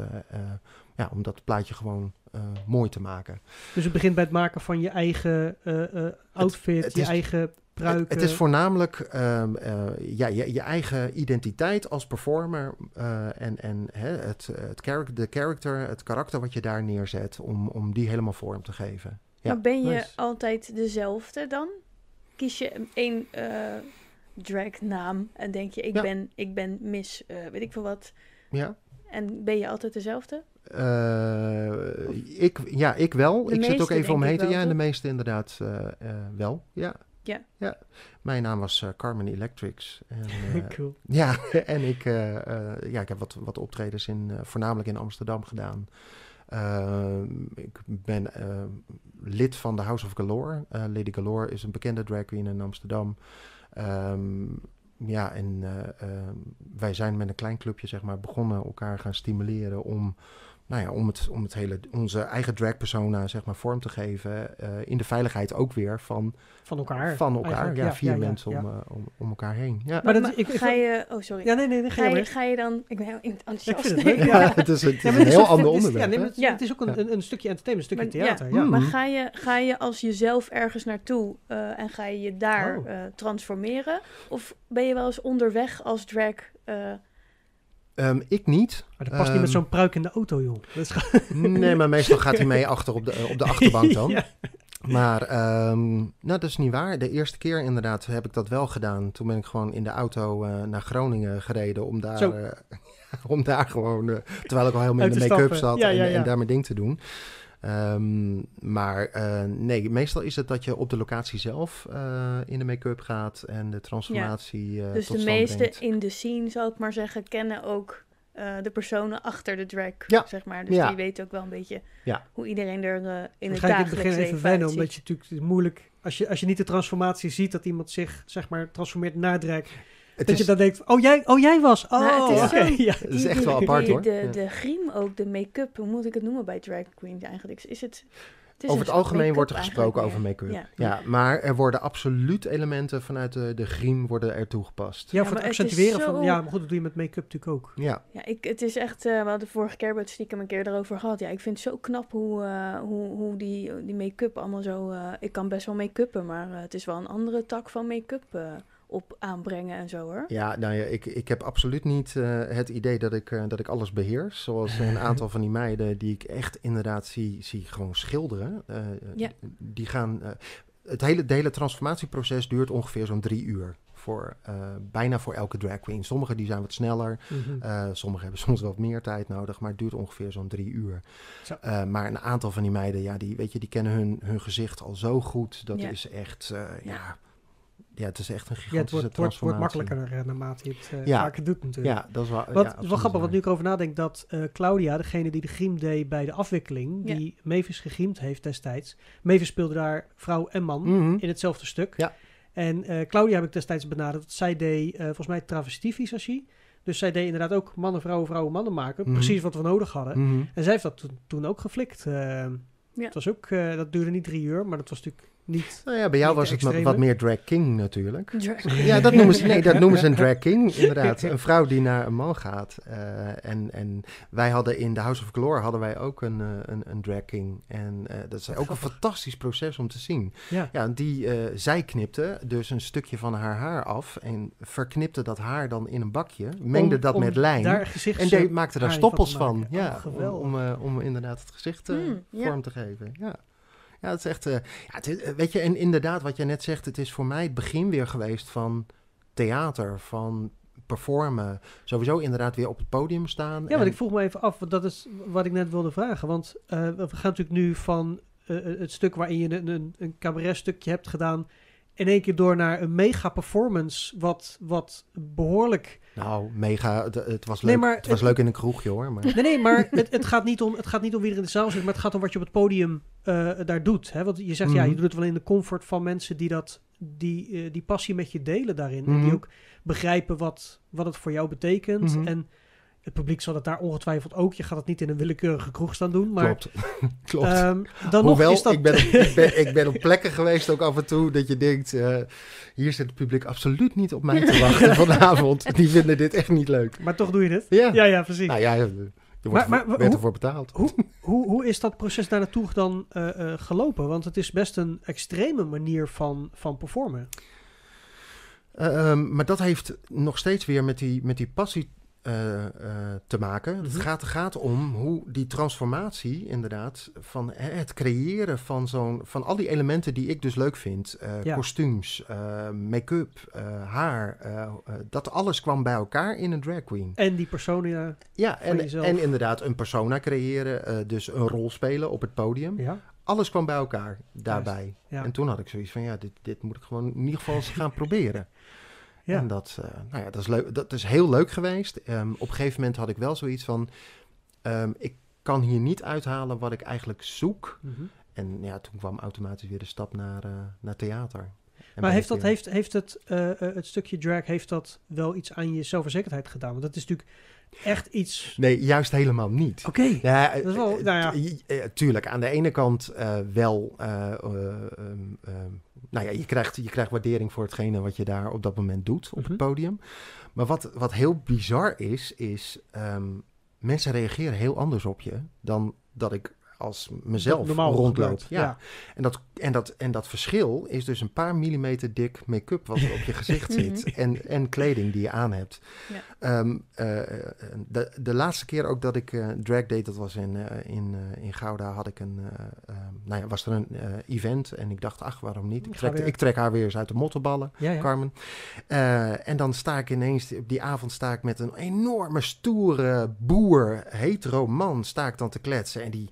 ja, om dat plaatje gewoon eh, mooi te maken. Dus het begint bij het maken van je eigen eh, eh, outfit, het je is- eigen pruiken. Het, het is voornamelijk ehm, eh, ja, je, je eigen identiteit als performer eh, en, en hè, het, het de character, het karakter wat je daar neerzet, om, om die helemaal vorm te geven. Ja, maar ben je nice. altijd dezelfde dan? Kies je één eh dragnaam en denk je, ik, Ja. ben, ik ben Miss, eh, weet ik veel wat. Ja. En ben je altijd dezelfde? Eh, ik, ja, ik wel. De ik zit ook even omheen te... wel, Ja, de toch? meeste inderdaad eh, eh, wel. Ja. Ja. ja. Mijn naam was Carmen Electrics. En, cool. Ja, en ik, ja, ik heb wat, wat optredens in, voornamelijk in Amsterdam gedaan. Ik ben lid van de House of Galore. Lady Galore is een bekende drag queen in Amsterdam. Ehm, ja, en eh, ehm, wij zijn met een klein clubje zeg maar, begonnen elkaar gaan stimuleren om, nou ja, om, het, om het hele, onze eigen drag persona zeg maar, vorm te geven. eh, in de veiligheid ook weer van, Van elkaar. van elkaar. Ja, vier ja, mensen ja. Om, eh, om, om elkaar heen. Ja. Maar dat- Maar ik- ga je... Oh, sorry. Ja, nee, nee, nee, ga je ga je dan... Ik ben heel enthousiast. Ik vind het leuk, Nee, ja. het is, het is Ja, een heel ander onderwerp. Het, is- Ja. het is ook een, een, een stukje entertainment, een stukje Maar- theater. Ja. Mm. Maar ga je, ga je als jezelf ergens naartoe eh, en ga je je daar Oh. eh, transformeren? Of ben je wel eens onderweg als drag? Eh, Ehm, ik niet. Maar dat past niet met Ehm, zo'n pruik in de auto, joh. Dat is gewoon- Nee, maar meestal gaat hij mee achter op de, eh, op de achterbank dan. Ja. Maar ehm, nou, dat is niet waar. De eerste keer inderdaad heb ik dat wel gedaan. Toen ben ik gewoon in de auto eh, naar Groningen gereden om daar, eh, om daar gewoon, terwijl ik al helemaal in de make-up zat Ja, en, ja, en daar mijn ding te doen. Ehm, maar eh, nee, meestal is het dat je op de locatie zelf eh, in de make-up gaat en de transformatie eh dus tot de brengt. in de scene, zal ik maar zeggen, kennen ook eh, de personen achter de drag, Ja. zeg maar. Dus Ja. die weten ook wel een beetje Ja. hoe iedereen er eh, in het Waarschijnlijk in het dagelijks begin leven even wennen, uitziet. omdat je natuurlijk moeilijk... Als je, als je niet de transformatie ziet, dat iemand zich, zeg maar, transformeert naar drag. Het dat is, je dan denkt, oh jij, oh, jij was. Oh, Nou, het is oké. zo- ja. het is echt wel apart die- hoor. De, de griem ook, de make-up, hoe moet ik het noemen bij drag queens eigenlijk? Is het... het is Over het algemeen wordt er gesproken over make-up. Ja. maar er worden absoluut elementen vanuit de, de griem worden er toegepast. Ja, Ja, voor maar het accentueren van... Ja, maar goed, dat doe je met make-up natuurlijk ook. Ja, Ja, ik, het is echt, eh we hadden vorige keer bij het stiekem een keer erover gehad. Ja, ik vind het zo knap hoe, eh, hoe, hoe die, die make-up allemaal zo... eh, ik kan best wel make-uppen, maar het is wel een andere tak van make-up eh, op aanbrengen en zo hoor. ja, nou ja, ik, ik heb absoluut niet eh, het idee dat ik, eh, dat ik alles beheers. Zoals een aantal van die meiden die ik echt inderdaad zie, zie gewoon schilderen. eh, Ja. Die gaan, eh, het, hele, het hele transformatieproces duurt ongeveer zo'n drie uur. Voor, eh, bijna voor elke drag queen. Sommige die zijn wat sneller. Mhm. Uh, sommigen hebben soms wat meer tijd nodig, maar het duurt ongeveer zo'n drie uur. Zo. Uh, maar een aantal van die meiden, ja, die, weet je, die kennen hun, hun gezicht al zo goed. Dat Ja. is echt, uh, ja. Ja. Ja, het is echt een Ja, het gigantische wordt, wordt, wordt transformatie. makkelijker eh, naarmate je het eh, Ja. vaker doet natuurlijk. Ja, dat is wel, Wat ja, wel grappig, want nu ik erover nadenk dat eh, Claudia, degene die de griem deed bij de afwikkeling, Ja. die Mavis gegriemd heeft destijds. Mavis speelde daar vrouw en man Mhm. in hetzelfde stuk. Ja. En eh, Claudia heb ik destijds benaderd. Zij deed uh, volgens mij travestievisagie. Dus zij deed inderdaad ook mannen, vrouwen, vrouwen, mannen maken. Mhm. Precies wat we nodig hadden. Mhm. En zij heeft dat toen, toen ook geflikt. Ja. Het was ook, eh, dat duurde niet drie uur, maar dat was natuurlijk niet... Nou ja, bij jou was het wat- extreme. wat meer drag king natuurlijk. Drag. Ja, dat noemen ze, nee, dat noemen ze een drag king, inderdaad. Een vrouw die naar een man gaat. Eh, en, en wij hadden in de House of Glory hadden wij ook een, eh, een, een drag king. En eh, dat is ook een fantastisch proces om te zien. Ja, Ja, die, eh, zij knipte dus een stukje van haar haar af en verknipte dat haar dan in een bakje, mengde Om- dat om met gezichts... en deed, maakte daar stoppels van. Ja, Oh, om, geweldig. om, eh, om inderdaad het gezicht Mm, ja. vorm te geven. Ja. Ja, het is echt. eh, ja, het is- eh, weet je, en inderdaad, wat je net zegt, het is voor mij het begin weer geweest van theater, van performen. Sowieso inderdaad weer op het podium staan. Ja, want en- ik vroeg me even af, want dat is wat ik net wilde vragen. Want eh, we gaan natuurlijk nu van het stuk waarin je een, een, een cabaretstukje hebt gedaan... in één keer door naar een mega performance... wat, wat behoorlijk... Nou, mega. Het, het was Nee, leuk. maar het was het- leuk in een kroegje hoor. Maar, Nee, nee, maar het, het, gaat niet om, het gaat niet om wie er in de zaal zit... maar het gaat om wat je op het podium eh, daar doet. Hè? Want je zegt, ja, Mhm. je doet het wel in de comfort van mensen... die, dat, die, eh, die passie met je delen daarin. En die Mhm. ook begrijpen wat, wat het voor jou betekent. Mhm. En het publiek zal het daar ongetwijfeld ook. Je gaat het niet in een willekeurige kroeg staan doen, maar... Klopt. Klopt. Ehm, dan Hoewel, nog is dat... ik, ben, op- ik, ben, ik ben op plekken geweest ook af en toe dat je denkt, eh, hier zit het publiek absoluut niet op mij te wachten vanavond. Die vinden dit echt niet leuk. maar toch doe je het. Ja, Ja, ja, precies. nou ja, je wordt, Maar- hoe- ervoor betaald. Hoe, hoe is dat proces daar naartoe dan eh, eh, gelopen? Want het is best een extreme manier van, van performen. Ehm, maar dat heeft nog steeds weer met die, met die passie eh, eh, te maken. Mhm. Het gaat, gaat om hoe die transformatie inderdaad van hè, het creëren van zo'n van al die elementen die ik dus leuk vind, eh, Ja. kostuums, eh, make-up, eh, haar, eh, eh, dat alles kwam bij elkaar in een drag queen. En die personen, Ja, en, jezelf. en inderdaad een persona creëren, eh, dus een rol spelen op het podium. ja. Alles kwam bij elkaar daarbij. ja. En toen had ik zoiets van, ja, dit, dit moet ik gewoon in ieder geval eens gaan proberen. Ja. En dat, eh, nou ja, dat, is leuk, dat is heel leuk geweest. Ehm, op een gegeven moment had ik wel zoiets van, ehm, ik kan hier niet uithalen wat ik eigenlijk zoek. Mhm. En ja, toen kwam automatisch weer de stap naar, eh, naar theater. En Maar heeft, dat, heeft, heeft het, eh, het stukje drag heeft dat wel iets aan je zelfverzekerdheid gedaan? Want dat is natuurlijk echt iets... Nee, juist helemaal niet. Oké. Ja, Dat is wel- eh, nou ja. t- eh, tuurlijk. Aan de ene kant eh, wel. eh, eh, ehm, nou ja, je krijgt, je krijgt waardering voor hetgene wat je daar op dat moment doet op Mhm. het podium. Maar wat, wat heel bizar is, is ehm, mensen reageren heel anders op je dan dat ik als mezelf Normaal rondloop. Ja. Ja. En, dat, en, dat, en dat verschil is dus een paar millimeter dik make-up wat er op je gezicht zit. En, en kleding die je aan hebt. Ja. Ehm, eh, de, de laatste keer ook dat ik eh, drag deed, dat was in, eh, in, eh, in Gouda, had ik een, eh, ehm, nou ja, was er een eh, event. En ik dacht, ach, waarom niet? Ik trek, ik trek haar weer eens uit de mottenballen. Ja, ja. Carmen. Eh, en dan sta ik ineens, op die avond sta ik met een enorme stoere boer, hetero man, sta ik dan te kletsen. En die,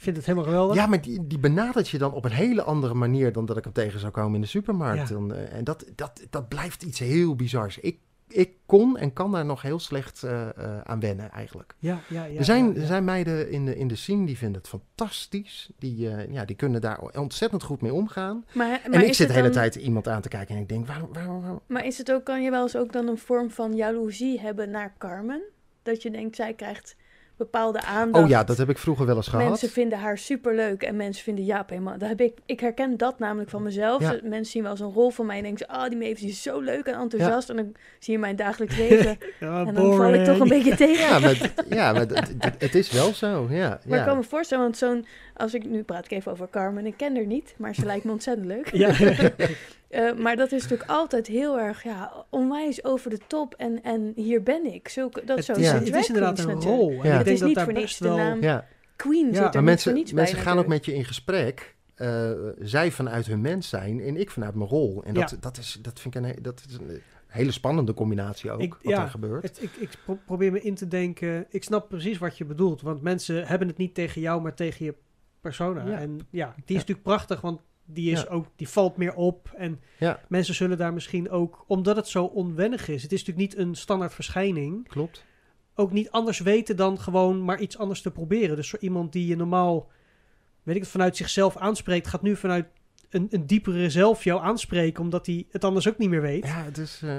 vind het helemaal geweldig. ja, maar die, die benadert je dan op een hele andere manier dan dat ik hem tegen zou komen in de supermarkt. Ja. Dan, eh, en dat, dat, dat blijft iets heel bizars. Ik, ik kon en kan daar nog heel slecht eh, eh, aan wennen eigenlijk. Ja, ja, ja, er, zijn, ja, ja. er zijn meiden in de, in de scene die vinden het fantastisch. Die, eh, ja, die kunnen daar ontzettend goed mee omgaan. Maar, maar en ik zit de hele dan- tijd iemand aan te kijken en ik denk, waarom, waarom, waarom? Maar is het ook, kan je wel eens ook dan een vorm van jaloezie hebben naar Carmen? Dat je denkt, zij krijgt bepaalde aandacht. Oh ja, dat heb ik vroeger wel eens gehad. Mensen vinden haar superleuk en mensen vinden Jaap helemaal... Dat heb ik, ik herken dat namelijk van mezelf. Ja. Mensen zien wel eens een rol van mij en denken ze... Oh, die Mavis is zo leuk en enthousiast. En dan zie je mijn dagelijks leven. Ja, en dan val ik toch een boring. beetje tegen. Ja, maar, ja, maar het is wel zo. Ja, Maar ik kan me voorstellen, want zo'n... Als ik nu praat ik even over Carmen. Ik ken haar niet, maar ze lijkt me ontzettend leuk. Ja. Eh, maar dat is natuurlijk altijd heel erg ja, onwijs over de top. En, en hier ben ik. Zulke, dat Het, zo Ja. het is inderdaad een natuurlijk. rol. En Ja. ik Het denk is dat niet daar voor niks de wel... naam. ja. Queen zit Ja, er maar niet mensen, voor niets bij. mensen gaan ook met je in gesprek. eh, zij vanuit hun mens zijn en ik vanuit mijn rol. En dat, Ja. dat, is, dat vind ik een, dat is een hele spannende combinatie ook, Ik- wat ja, er gebeurt. Het, ik, ik pro- probeer me in te denken. Ik snap precies wat je bedoelt. Want mensen hebben het niet tegen jou, maar tegen je persona. Ja. En ja, die is Ja. natuurlijk prachtig, want die, is Ja. ook, die valt meer op. En Ja. mensen zullen daar misschien ook, omdat het zo onwennig is. Het is natuurlijk niet een standaard verschijning. Klopt. Ook niet anders weten dan gewoon maar iets anders te proberen. Dus voor iemand die je normaal, weet ik het, vanuit zichzelf aanspreekt, gaat nu vanuit een, een diepere zelf jou aanspreken, omdat hij het anders ook niet meer weet. Ja, het is... eh,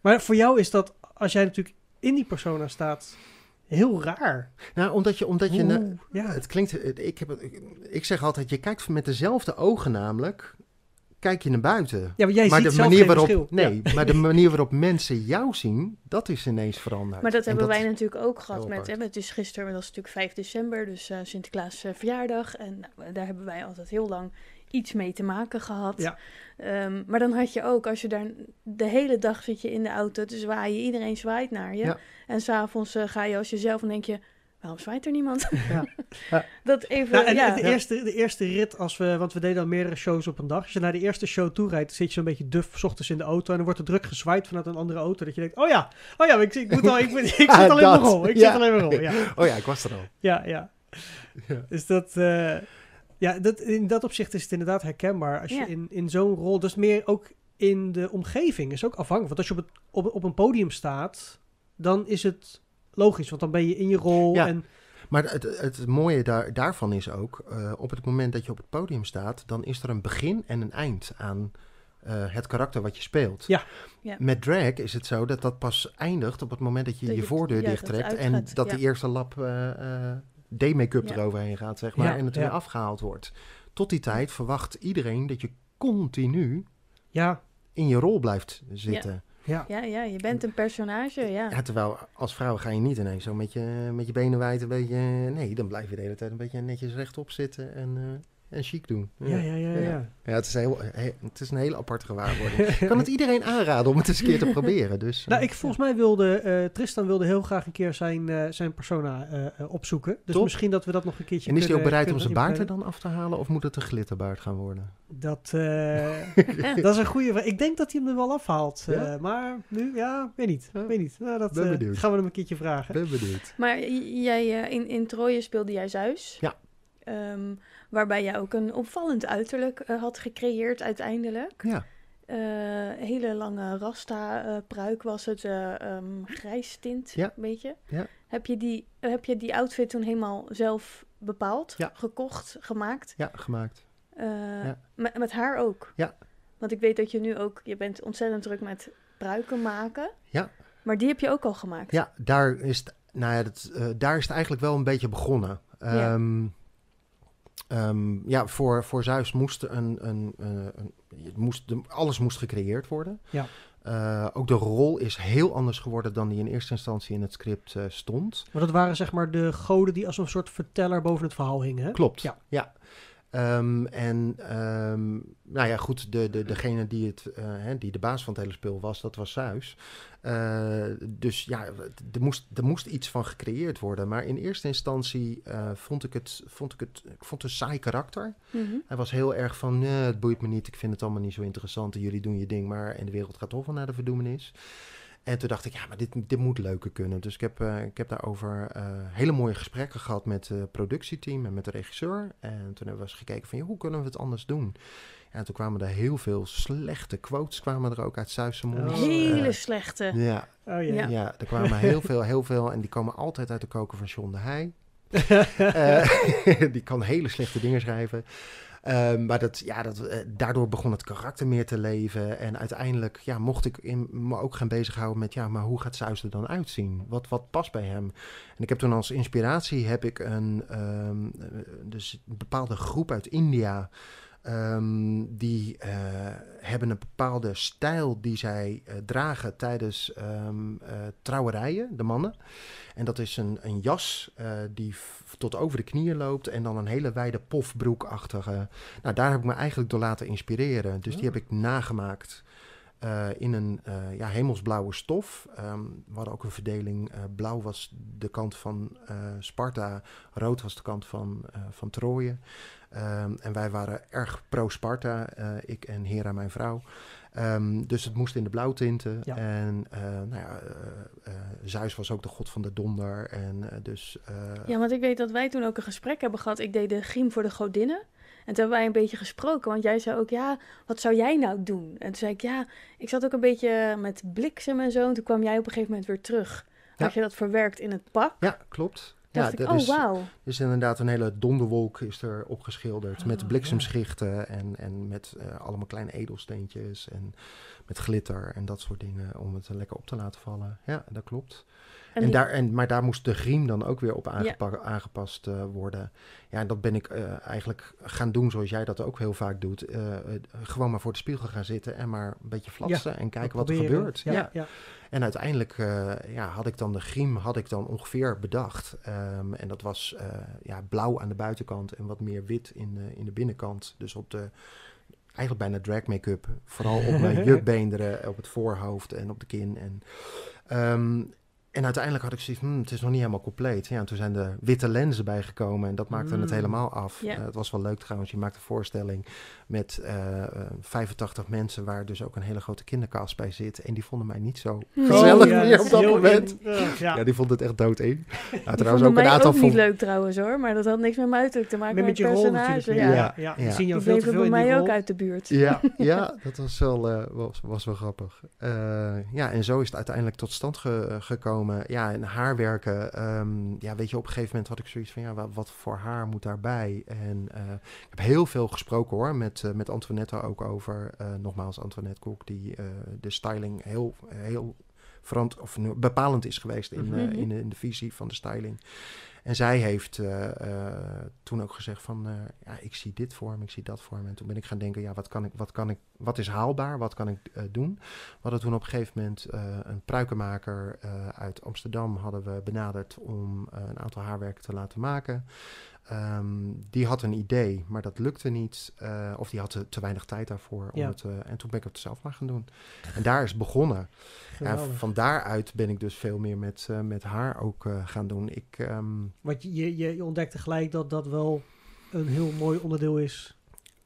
Maar voor jou is dat, als jij natuurlijk in die persona staat, heel raar. nou, omdat je... Omdat je na- ja. Het klinkt, ik, heb, ik, zeg altijd, je kijkt met dezelfde ogen namelijk, kijk je naar buiten. ja, maar jij maar ziet de zelf manier geen waarop, verschil. nee, maar de manier waarop mensen jou zien, dat is ineens veranderd. Maar dat En hebben wij natuurlijk ook gehad met, hè, het is gisteren, dat is natuurlijk 5 december, dus eh, Sinterklaas eh, verjaardag. En nou, daar hebben wij altijd heel lang iets mee te maken gehad. Ja. Ehm, maar dan had je ook, als je daar de hele dag zit je in de auto te zwaaien, iedereen zwaait naar je. Ja. En s'avonds eh ga je als jezelf en denk je, waarom zwaait er niemand? Ja. Ja. Dat even, Nou, en ja. de, eerste, de eerste rit, als we, want we deden al meerdere shows op een dag. Als je naar de eerste show toe rijdt, zit je zo'n beetje duf 's ochtends in de auto. En dan wordt er druk gezwaaid vanuit een andere auto. Dat je denkt, oh ja, oh ja, ik, ik, moet al, ik, moet- ik zit Ja, al in mijn dat. rol. Ik Ja. zit al in mijn rol, ja. Oh ja, ik was er al. Ja, ja. Ja. Dus dat, eh, ja, dat, in dat opzicht is het inderdaad herkenbaar. Als je Ja. in, in zo'n rol, dus meer ook in de omgeving, is ook afhankelijk. Want als je op, het, op, op een podium staat, dan is het logisch. Want dan ben je in je rol. Ja. En, Maar het, het mooie daar, daarvan is ook, eh, op het moment dat je op het podium staat, dan is er een begin en een eind aan eh, het karakter wat je speelt. Ja. Ja. Met drag is het zo dat dat pas eindigt op het moment dat je Dat je je- voordeur dat dichttrekt en dat ja. de eerste lap eh, eh, D-make-up Ja. eroverheen gaat, zeg maar, Ja, en het ja. weer afgehaald wordt. Tot die tijd verwacht iedereen dat je continu ja, in je rol blijft zitten. ja. ja, ja, je bent een personage, ja. Ja, terwijl als vrouw ga je niet ineens zo met je, met je benen wijd een beetje... Nee, dan blijf je de hele tijd een beetje netjes rechtop zitten en, eh, en chic doen. Ja, ja, ja, ja. Ja. Ja, het is, heel, he- het is een hele aparte gewaarwording. Ik kan het iedereen aanraden om het eens een keer te proberen. Dus, eh, Nou, ik volgens mij wilde eh, Tristan wilde heel graag een keer zijn, eh, zijn persona eh, eh, opzoeken. Dus Top. misschien dat we dat nog een keertje En is hij ook bereid om zijn baard er dan af te halen of moet het een glitterbaard gaan worden? Dat, eh, dat is een goede vraag. Ik denk dat hij hem er wel afhaalt. eh, maar nu, ja, weet niet. Weet niet. Nou, dat eh, gaan we hem een keertje vragen. Ben benieuwd. Maar jij, eh, in, in Troje speelde jij Zeus. Ja. Ehm, waarbij jij ook een opvallend uiterlijk eh, had gecreëerd uiteindelijk. Ja, Eh, hele lange rasta-pruik was het, eh, ehm, grijs tint, Ja. een beetje. Ja. Heb, je die, heb je die outfit toen helemaal zelf bepaald, Ja. gekocht, gemaakt? ja gemaakt. Eh, Ja. met, met haar ook? Ja. Want ik weet dat je nu ook, je bent ontzettend druk met pruiken maken. Ja. Maar die heb je ook al gemaakt. Ja, daar is, het, nou ja, dat, eh, daar is het eigenlijk wel een beetje begonnen. Ja. Ehm, ja, voor, voor Zeus moest een, een, eh, een, het moest, de- alles moest gecreëerd worden. Ja. Eh, ook de rol is heel anders geworden dan die in eerste instantie in het script eh, stond. Maar dat waren zeg maar de goden die als een soort verteller boven het verhaal hingen. Hè? Klopt. Ja. Ja. Ehm, en ehm, nou ja, goed, de, de, degene die, het, eh, hè, die de baas van het hele spel was, dat was Zeus. Eh, dus ja, er moest, er moest iets van gecreëerd worden. Maar in eerste instantie eh, vond ik het, vond ik het, ik vond het een saai karakter. Mhm. Hij was heel erg van, nee, het boeit me niet, ik vind het allemaal niet zo interessant. En jullie doen je ding maar en de wereld gaat toch wel naar de verdoemenis. En toen dacht ik, ja, maar dit, dit moet leuker kunnen. Dus ik heb, eh, ik heb daarover eh, hele mooie gesprekken gehad met het productieteam en met de regisseur. En toen hebben we eens gekeken van, ja, hoe kunnen we het anders doen? Ja, en toen kwamen er heel veel slechte quotes kwamen er ook uit Zuidse mond. Oh, Hele Eh, slechte. ja, Oh Ja. ja. ja, er kwamen heel veel, heel veel. En die komen altijd uit de koker van John de Heij. Eh, die kan hele slechte dingen schrijven. Ehm, maar dat, ja, dat, eh, daardoor begon het karakter meer te leven. En uiteindelijk ja, mocht ik in, me ook gaan bezighouden met... ja, maar hoe gaat Zeus er dan uitzien? Wat, wat past bij hem? En ik heb toen als inspiratie heb ik een, ehm, eh, dus een bepaalde groep uit India... ehm, die eh, hebben een bepaalde stijl die zij eh, dragen tijdens ehm, eh, trouwerijen, de mannen. En dat is een, een jas die tot over de knieën loopt en dan een hele wijde pofbroekachtige. Nou, daar heb ik me eigenlijk door laten inspireren. Dus die heb ik nagemaakt in een ja, hemelsblauwe stof. Ehm, we hadden ook een verdeling. blauw was de kant van Sparta, rood was de kant van, van Troje. Ehm, en wij waren erg pro-Sparta, eh, ik en Hera, mijn vrouw. Ehm, dus het moest in de blauwtinten. Ja. En eh, nou ja, eh, Zeus was ook de god van de donder. En dus... Ja, want ik weet dat wij toen ook een gesprek hebben gehad. Ik deed de griem voor de godinnen. En toen hebben wij een beetje gesproken. Want jij zei ook, ja, wat zou jij nou doen? En toen zei ik, ja, ik zat ook een beetje met bliksem en zo. En toen kwam jij op een gegeven moment weer terug. Ja. Had je dat verwerkt in het pak? Ja, klopt. Dacht ik, er oh is, is inderdaad een hele donderwolk is er opgeschilderd. Oh, met bliksemschichten en, en met eh, allemaal kleine edelsteentjes. En met glitter en dat soort dingen om het lekker op te laten vallen. Ja, dat klopt. En En die- daar, en, maar daar moest de griem dan ook weer op aangepa- aangepast eh, worden. Ja, en dat ben ik eh, eigenlijk gaan doen zoals jij dat ook heel vaak doet. Gewoon maar voor de spiegel gaan zitten en maar een beetje flatsen en kijken wat er gebeurt. Ja, Ja. ja. En uiteindelijk eh, ja, had ik dan de griem had ik dan ongeveer bedacht. Ehm, en dat was eh, ja, blauw aan de buitenkant en wat meer wit in de, in de binnenkant. Dus op de, eigenlijk bijna drag make-up. Vooral op mijn jukbeenderen, op het voorhoofd en op de kin. En, ehm, en uiteindelijk had ik zoiets hm, het is nog niet helemaal compleet. Ja, en toen zijn de witte lenzen bijgekomen en dat maakte het Mm. helemaal af. Eh, het was wel leuk trouwens, je maakt een voorstelling met eh, eh, 85 mensen... waar dus ook een hele grote kinderkast bij zit. En die vonden mij niet zo Nee. gezellig Oh, ja, meer op dat moment. in- eh, ja. Ja, die vond het echt doodeng. Nou, trouwens vonden ook een aantal ook niet vond- leuk trouwens hoor, maar dat had niks met mijn uiterlijk te maken, met met je rol personage. natuurlijk. ja. Ja, ja. Zien jou Die veel te veel bij in die mij ook rol. uit de buurt. Ja, ja, dat was wel, eh, was, was wel grappig. Eh, ja, en zo is het uiteindelijk tot stand ge- gekomen. Ja, en haarwerken. ehm, ja, weet je, op een gegeven moment had ik zoiets van, ja, wa- wat, voor haar moet daarbij? En eh, ik heb heel veel gesproken hoor, met, eh, met Antoinette ook over. eh, nogmaals, Antoinette Koek, die de styling heel, heel verant of bepalend is geweest in, Mhm. in, in de visie van de styling. En zij heeft eh, eh, toen ook gezegd van, eh, ja, ik zie dit voor me, ik zie dat voor me. En toen ben ik gaan denken, ja, wat kan ik, wat kan ik, wat is haalbaar, wat kan ik doen? We hadden toen op een gegeven moment een pruikenmaker uit Amsterdam hadden we benaderd om een aantal haarwerken te laten maken. Ehm, die had een idee, maar dat lukte niet. eh, of die had te, te weinig tijd daarvoor. Om Ja. het, eh, en toen ben ik het zelf maar gaan doen. En daar is begonnen. Geweldig. van daaruit ben ik dus veel meer met, eh, met haar ook gaan doen. Ik, ehm, Want je, je, je ontdekte gelijk dat dat wel een heel mooi onderdeel is.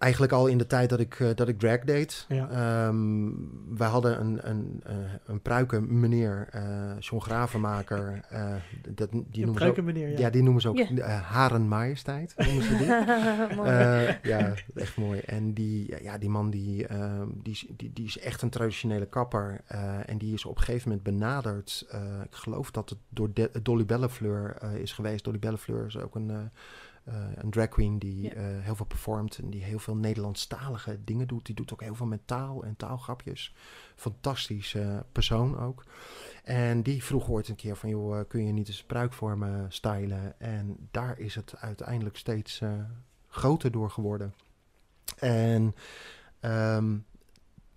Eigenlijk al in de tijd dat ik, eh, dat ik drag deed. Ja. Ehm, wij hadden een, een, eh, een pruiken meneer, eh John Gravenmaker. eh, dat, die Een noemen ze ook, pruikenmeneer, ja. ja. die noemen ze ook Haren Majesteit. Noemen ze die. Mooi. Eh, ja, echt mooi. En die, ja, die man die, ehm, die, is- die, die is echt een traditionele kapper. eh, en die is op een gegeven moment benaderd. eh, ik geloof dat het door De- Dolly Bellefleur eh, is geweest. Dolly Bellefleur is ook een, eh, eh, een drag queen die Ja. eh, heel veel performt. En die heel veel Nederlandstalige dingen doet. Die doet ook heel veel met taal en taalgrapjes. Fantastische persoon ook. En die vroeg ooit een keer van, joh, eh, kun je niet eens een pruik voor me stylen? En daar is het uiteindelijk steeds eh, groter door geworden. En ehm,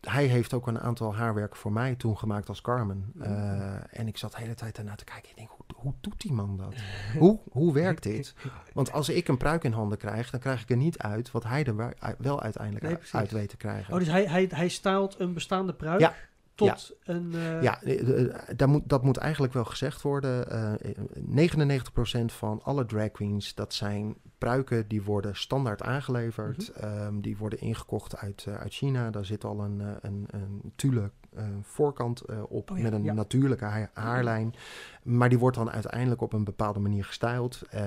hij heeft ook een aantal haarwerken voor mij toen gemaakt als Carmen. Mm. Eh, en ik zat de hele tijd daarna te kijken. Ik denk, hoe, doet die man dat? hoe, hoe werkt dit? Want als ik een pruik in handen krijg, dan krijg ik er niet uit wat hij er wel uiteindelijk Nee, uit- weet te krijgen. Oh, dus hij, hij, hij staalt een bestaande pruik Ja, tot een... eh, Ja, eh, eh, daar moet, dat moet eigenlijk wel gezegd worden. Eh, eh, 99% van alle drag queens, dat zijn pruiken die worden standaard aangeleverd. Ehm, die worden ingekocht uit, uit China. Daar zit al een, een, een tulle voorkant eh, op Oh ja, met een ja. natuurlijke ha- haarlijn. Maar die wordt dan uiteindelijk op een bepaalde manier gestyled. eh,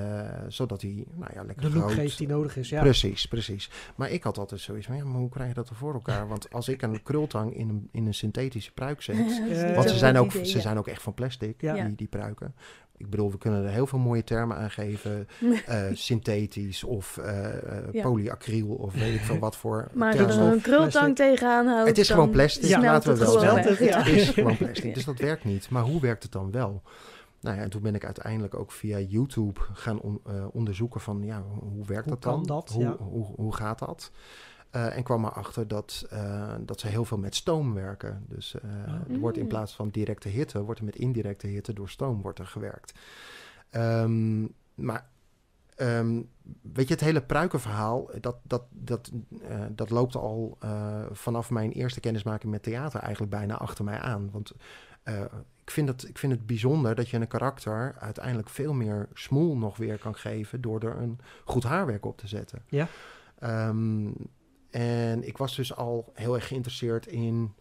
zodat die nou ja, lekker de look groot, geeft die nodig is, ja. Precies, precies. Maar ik had altijd zoiets van, ja, maar hoe krijg je dat er voor elkaar? Want als ik een krultang in een, in een synthetische pruik zet... Eh, Want ze zijn, ook, idee, ze zijn ook echt van plastic, Ja. die, die pruiken. Ik bedoel, we kunnen er heel veel mooie termen aan geven. eh, synthetisch of Ja. polyacryl of weet ik veel wat voor Maar als je er een krultang tegenaan houdt, Het is gewoon plastic, smelt laten we het wel gewoon zeggen. Ja. Het is gewoon plastic, Ja. dus dat werkt niet. Maar hoe werkt het dan wel? Nou ja, en toen ben ik uiteindelijk ook via YouTube gaan on- eh, onderzoeken van, ja, hoe werkt Hoe dat dan? kan dat? Hoe, Ja. hoe, hoe gaat dat? Eh, en kwam erachter dat, eh, dat ze heel veel met stoom werken. Dus eh, Oh. er wordt in Mm. plaats van directe hitte, wordt er met indirecte hitte door stoom wordt er gewerkt. Ehm, maar ehm, weet je, het hele pruikenverhaal, dat, dat, dat, eh, dat loopt al eh, vanaf mijn eerste kennismaking met theater eigenlijk bijna achter mij aan. Want eh, ik, vind het, ik vind het bijzonder dat je een karakter uiteindelijk veel meer smoel nog weer kan geven door er een goed haarwerk op te zetten. Ja. Ehm, en ik was dus al heel erg geïnteresseerd in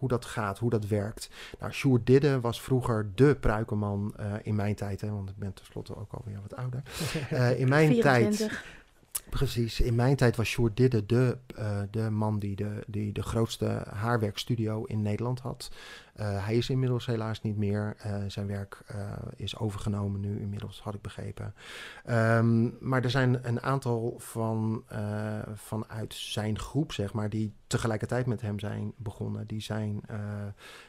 hoe dat gaat, hoe dat werkt. Nou, Sjoerd Didde was vroeger de pruikenman eh, in mijn tijd, hè, want ik ben tenslotte ook alweer wat ouder. Eh, in mijn tijd 24. Precies. In mijn tijd was Sjoerd Didde de, eh, de man die de, die de grootste haarwerkstudio in Nederland had. Eh, hij is inmiddels helaas niet meer. Eh, zijn werk eh, is overgenomen nu inmiddels, had ik begrepen. Ehm, maar er zijn een aantal van, vanuit zijn groep, zeg maar, die tegelijkertijd met hem zijn begonnen. Die zijn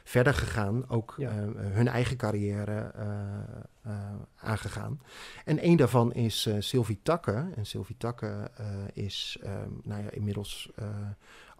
verder gegaan, ook Ja. hun eigen carrière aangegaan. En één daarvan is Sylvie Takke. En Sylvie Takke is ehm, nou ja, inmiddels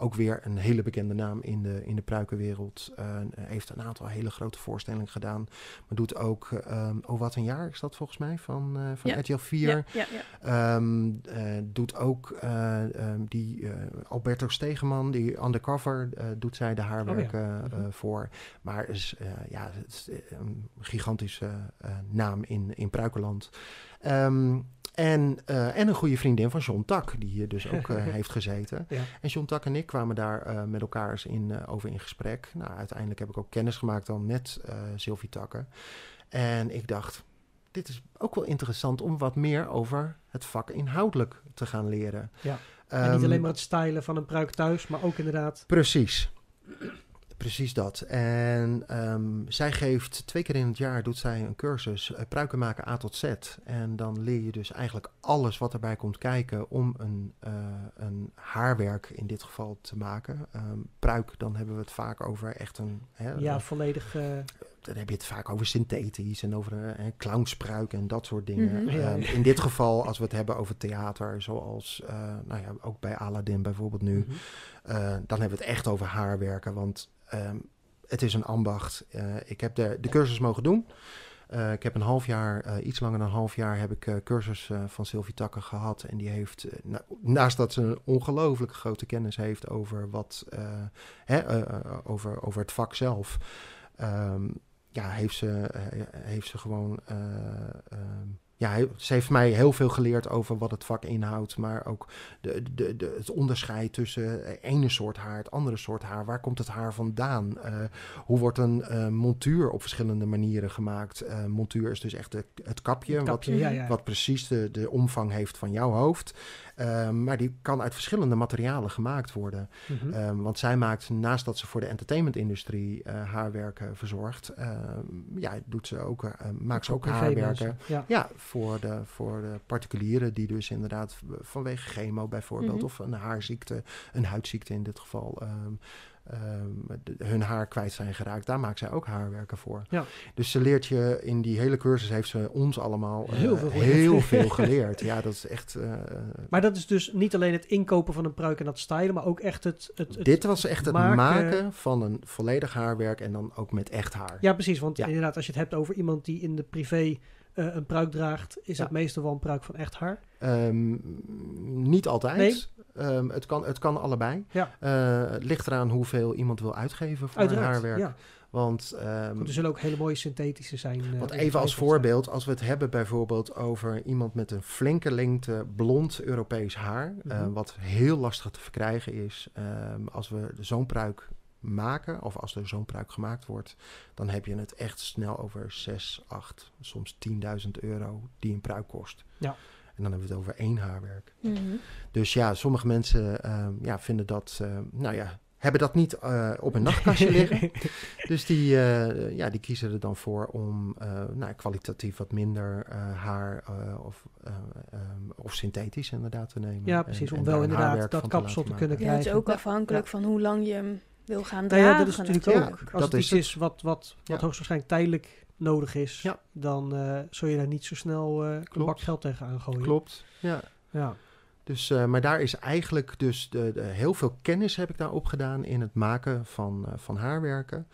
ook weer een hele bekende naam in de, in de pruikenwereld. Eh, heeft een aantal hele grote voorstellingen gedaan. Maar doet ook, ehm, oh wat een jaar is dat volgens mij, van, eh van Ja. RTL 4. Ja, ja, ja. Ehm, eh, doet ook eh, ehm, die Alberto Stegeman, die undercover, doet zij de haarwerken Mhm. eh, voor. Maar is, ja, het is een gigantische naam in, in Pruikenland. En, eh, en een goede vriendin van John Tak, die hier dus ook eh, heeft gezeten. Ja. En John Tak en ik kwamen daar eh, met elkaar eens in, over in gesprek. Nou, uiteindelijk heb ik ook kennis gemaakt dan met Sylvie Takke. En ik dacht, dit is ook wel interessant om wat meer over het vak inhoudelijk te gaan leren. Ja. en niet Ehm, alleen maar het stylen van een pruik thuis, maar ook inderdaad... Precies. Precies dat. En ehm, zij geeft twee keer in het jaar doet zij een cursus eh, pruiken maken A tot Z. En dan leer je dus eigenlijk alles wat erbij komt kijken om een, eh, een haarwerk in dit geval te maken. Ehm, pruik, dan hebben we het vaak over echt een. Hè, Ja, volledig... eh, dan heb je het vaak over synthetisch en over eh, clownspruik en dat soort dingen. Mhm. Ehm, in dit geval, als we het hebben over theater, zoals eh, nou ja, ook bij Aladdin bijvoorbeeld nu. mhm. Uh, dan hebben we het echt over haarwerken, want ehm, het is een ambacht. Uh, ik heb de, de cursus mogen doen. Uh, ik heb een half jaar, uh, iets langer dan een half jaar, heb ik uh, cursus van Sylvie Takker gehad. En die heeft, na, naast dat ze een ongelooflijk grote kennis heeft over, wat, hè, over, over het vak zelf, um, ja, heeft, ze, heeft ze gewoon um, ja, ze heeft mij heel veel geleerd over wat het vak inhoudt, maar ook de, de, de, het onderscheid tussen ene soort haar, het andere soort haar. Waar komt het haar vandaan? Uh, hoe wordt een uh, montuur op verschillende manieren gemaakt? Uh, montuur is dus echt de, het kapje, het kapje wat, ja, ja. wat precies de, de omvang heeft van jouw hoofd. Ehm, maar die kan uit verschillende materialen gemaakt worden. Mm -hmm. um, want zij maakt, naast dat ze voor de entertainmentindustrie uh, haarwerken verzorgt, uh, ja, doet ze ook, uh, maakt ze ook haarwerken. Ja. ja, voor, de, voor de particulieren die dus inderdaad vanwege chemo bijvoorbeeld, Mhm. mm -hmm. of een haarziekte, een huidziekte in dit geval, um, de, hun haar kwijt zijn geraakt. Daar maakt zij ook haarwerken voor. Ja. Dus ze leert je in die hele cursus heeft ze ons allemaal uh, Heel veel heel geleerd. veel geleerd. ja, dat is echt. Uh, maar dat is dus niet alleen het inkopen van een pruik en dat stylen, maar ook echt het. het, het dit was echt het maken... maken... van een volledig haarwerk en dan ook met echt haar. Ja, precies. Want Ja. inderdaad, als je het hebt over iemand die in de privé uh, een pruik draagt, is Ja. dat meestal wel een pruik van echt haar. Um, niet altijd. Nee? Um, het, kan, het kan allebei. Ja. Uh, het ligt eraan hoeveel iemand wil uitgeven voor Uiteraard, een haarwerk. Ja. Want, um, Goed, er zullen ook hele mooie synthetische zijn. Uh, want even als voorbeeld, als we het hebben bijvoorbeeld over iemand met een flinke lengte blond Europees haar, mm Mhm. -hmm. uh, wat heel lastig te verkrijgen is, um, als we zo'n pruik maken, of als er zo'n pruik gemaakt wordt, dan heb je het echt snel over 6, 8, soms 10.000 euro die een pruik kost. Ja. En dan hebben we het over één haarwerk. Mm -hmm. Dus ja, sommige mensen uh, ja, vinden dat, uh, nou ja, hebben dat niet uh, op een nachtkastje liggen. Dus die, uh, ja, die kiezen er dan voor om uh, nou, kwalitatief wat minder haar of, um, of synthetisch inderdaad te nemen. Ja, precies. En, om en wel inderdaad dat kapsel te kunnen maken. Ja, krijgen. het is ook afhankelijk van hoe lang je hem wil gaan Nou dragen. ja, dat is natuurlijk ook. Ja, Als dat het is iets het. is wat, wat, wat Ja. hoogstwaarschijnlijk tijdelijk nodig is, Ja. dan uh, zul je daar niet zo snel uh, een bak geld tegenaan gooien. Klopt, ja. Ja. Dus, uh, maar daar is eigenlijk dus de, de, heel veel kennis heb ik daar opgedaan in het maken van, van haarwerken.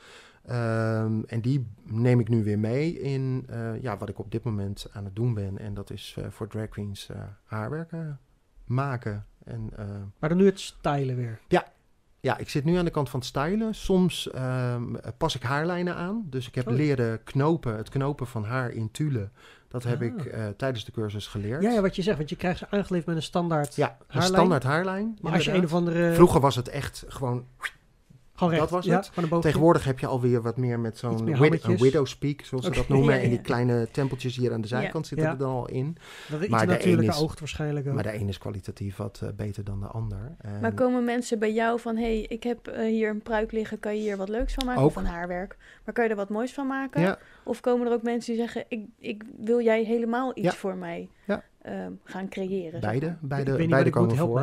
Um, en die neem ik nu weer mee in ja, wat ik op dit moment aan het doen ben. En dat is voor drag queens haarwerken maken. En, maar dan nu het stylen weer. Ja, ja, ik zit nu aan de kant van het stylen. Soms um, pas ik haarlijnen aan. Dus ik heb Oh. leren knopen, het knopen van haar in tulle. Dat heb Ah. ik uh, tijdens de cursus geleerd. Ja, ja, wat je zegt, want je krijgt ze aangeleverd met een standaard Ja, een standaard haarlijn. Maar als je een of andere... Vroeger was het echt gewoon Gewoon recht. Dat was ja, het. Gewoon een boog. Tegenwoordig heb je alweer wat meer met zo'n wid- hammetjes. een widow's peak, zoals ze dat noemen. Ja, En die kleine tempeltjes hier aan de Ja. zijkant zitten Ja. er dan al in. Dat is maar iets de een is- oogt waarschijnlijk ook. Maar de een is kwalitatief wat eh, beter dan de ander. En Maar komen mensen bij jou van, hé, hey, ik heb eh, hier een pruik liggen, kan je hier wat leuks van maken? Of Ook. een haarwerk. Maar kan je er wat moois van maken? ja, Of komen er ook mensen die zeggen, ik, ik wil jij helemaal iets Ja. voor mij Ja. Ehm, gaan creëren? beide, komen voor.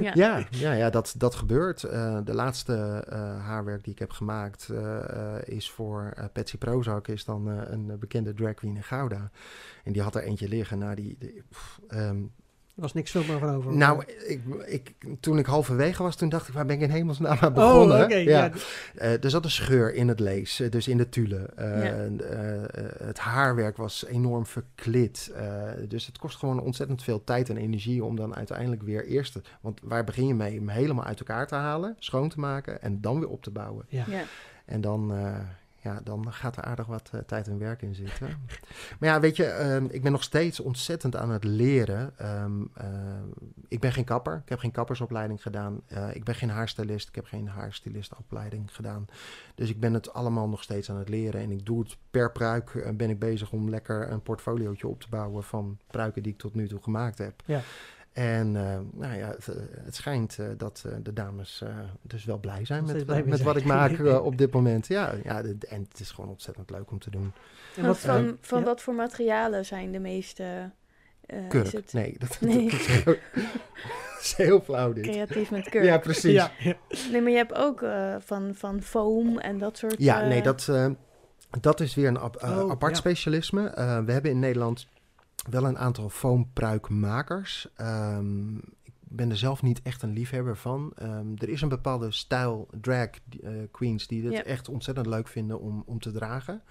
Ja. Ja, ja, ja dat, dat gebeurt. Eh, de laatste eh, haarwerk die ik heb gemaakt eh, eh, is voor eh Patsy Prozak, is dan eh, een bekende drag queen in Gouda. En die had er eentje liggen. Nou, die, die- pff, ehm, Er was niks veel meer van over. nou ik, ik, toen ik halverwege was, toen dacht ik, waar ben ik in hemelsnaam aan begonnen? Oh, oké. ja. ja. Eh, er zat een scheur in het lees, eh, dus in de tulle. Eh, Ja. het haarwerk was enorm verklit. eh, dus het kost gewoon ontzettend veel tijd en energie om dan uiteindelijk weer eerst... te- want waar begin je mee? Hem helemaal uit elkaar te halen, schoon te maken en dan weer op te bouwen. Ja. Ja. En dan, eh, ja, dan gaat er aardig wat eh, tijd en werk in zitten. maar ja, weet je, ehm, ik ben nog steeds ontzettend aan het leren. Ehm, eh, ik ben geen kapper. Ik heb geen kappersopleiding gedaan. Eh, ik ben geen haarstylist. Ik heb geen haarstylistopleiding gedaan. Dus ik ben het allemaal nog steeds aan het leren. En ik doe het per pruik. ben ik bezig om lekker een portfoliootje op te bouwen van pruiken die ik tot nu toe gemaakt heb. Ja. En eh, nou ja, het, eh, het schijnt eh, dat eh, de dames eh, dus wel blij zijn met, blij met wat ik maak op dit moment. Ja, ja de- en het is gewoon ontzettend leuk om te doen. En wat, van van ja. wat voor materialen zijn de meeste... eh, Kurk. het Nee, dat, Nee. dat is, heel, dat is heel flauw dit. creatief met kurk? Ja, precies. Ja, Ja, ja. Nee, maar je hebt ook eh, van, van foam en dat soort... nee, eh, dat, eh, dat is weer een ap- Oh, apart ja. specialisme. Eh, we hebben in Nederland wel een aantal foampruikmakers. Ehm ik ben er zelf niet echt een liefhebber van. Ehm, er is een bepaalde stijl drag eh, queens die het echt ontzettend leuk vinden om, om te dragen.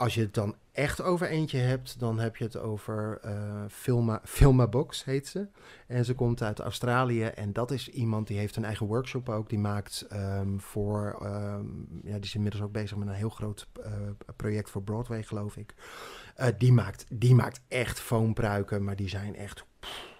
Als je het dan echt over eentje hebt, dan heb je het over eh Filma, Box heet ze. En ze komt uit Australië en dat is iemand die heeft een eigen workshop ook. Die maakt ehm, voor, ehm, ja, die is inmiddels ook bezig met een heel groot eh, project voor Broadway geloof ik. Eh, die, maakt, die maakt echt foampruiken, maar die zijn echt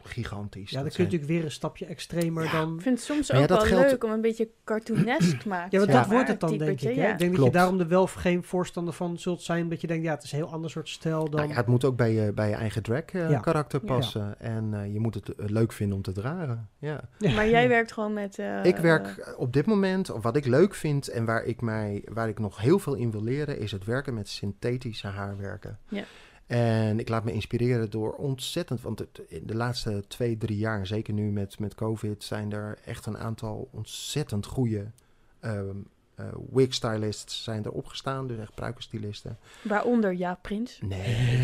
gigantisch. Ja, dan Dat kun je zijn- natuurlijk weer een stapje extremer Ja. dan... Ik vind het soms ja, ook dat wel geldt- leuk om een beetje cartoonesk te maken. Ja, want dat wordt het dan, denk ik. Hè? Ik denk dat je daarom er wel geen voorstander van zult zijn. Dat je denkt, ja, het is een heel ander soort stijl dan... Nou ja, het moet ook bij je, bij je eigen drag eh, Ja. karakter Ja. passen. En eh, je moet het eh, leuk vinden om te dragen. Ja. Ja. Maar jij werkt gewoon met... eh, ik werk op dit moment, of wat ik leuk vind en waar ik, mij, waar ik nog heel veel in wil leren, is het werken met synthetische haarwerken. Ja. En ik laat me inspireren door ontzettend, want het, in de laatste twee, drie jaar, zeker nu met, met COVID, zijn er echt een aantal ontzettend goede ehm eh, wig stylists zijn er opgestaan, dus echt pruikenstylisten. Waaronder Ja Prins. Nee,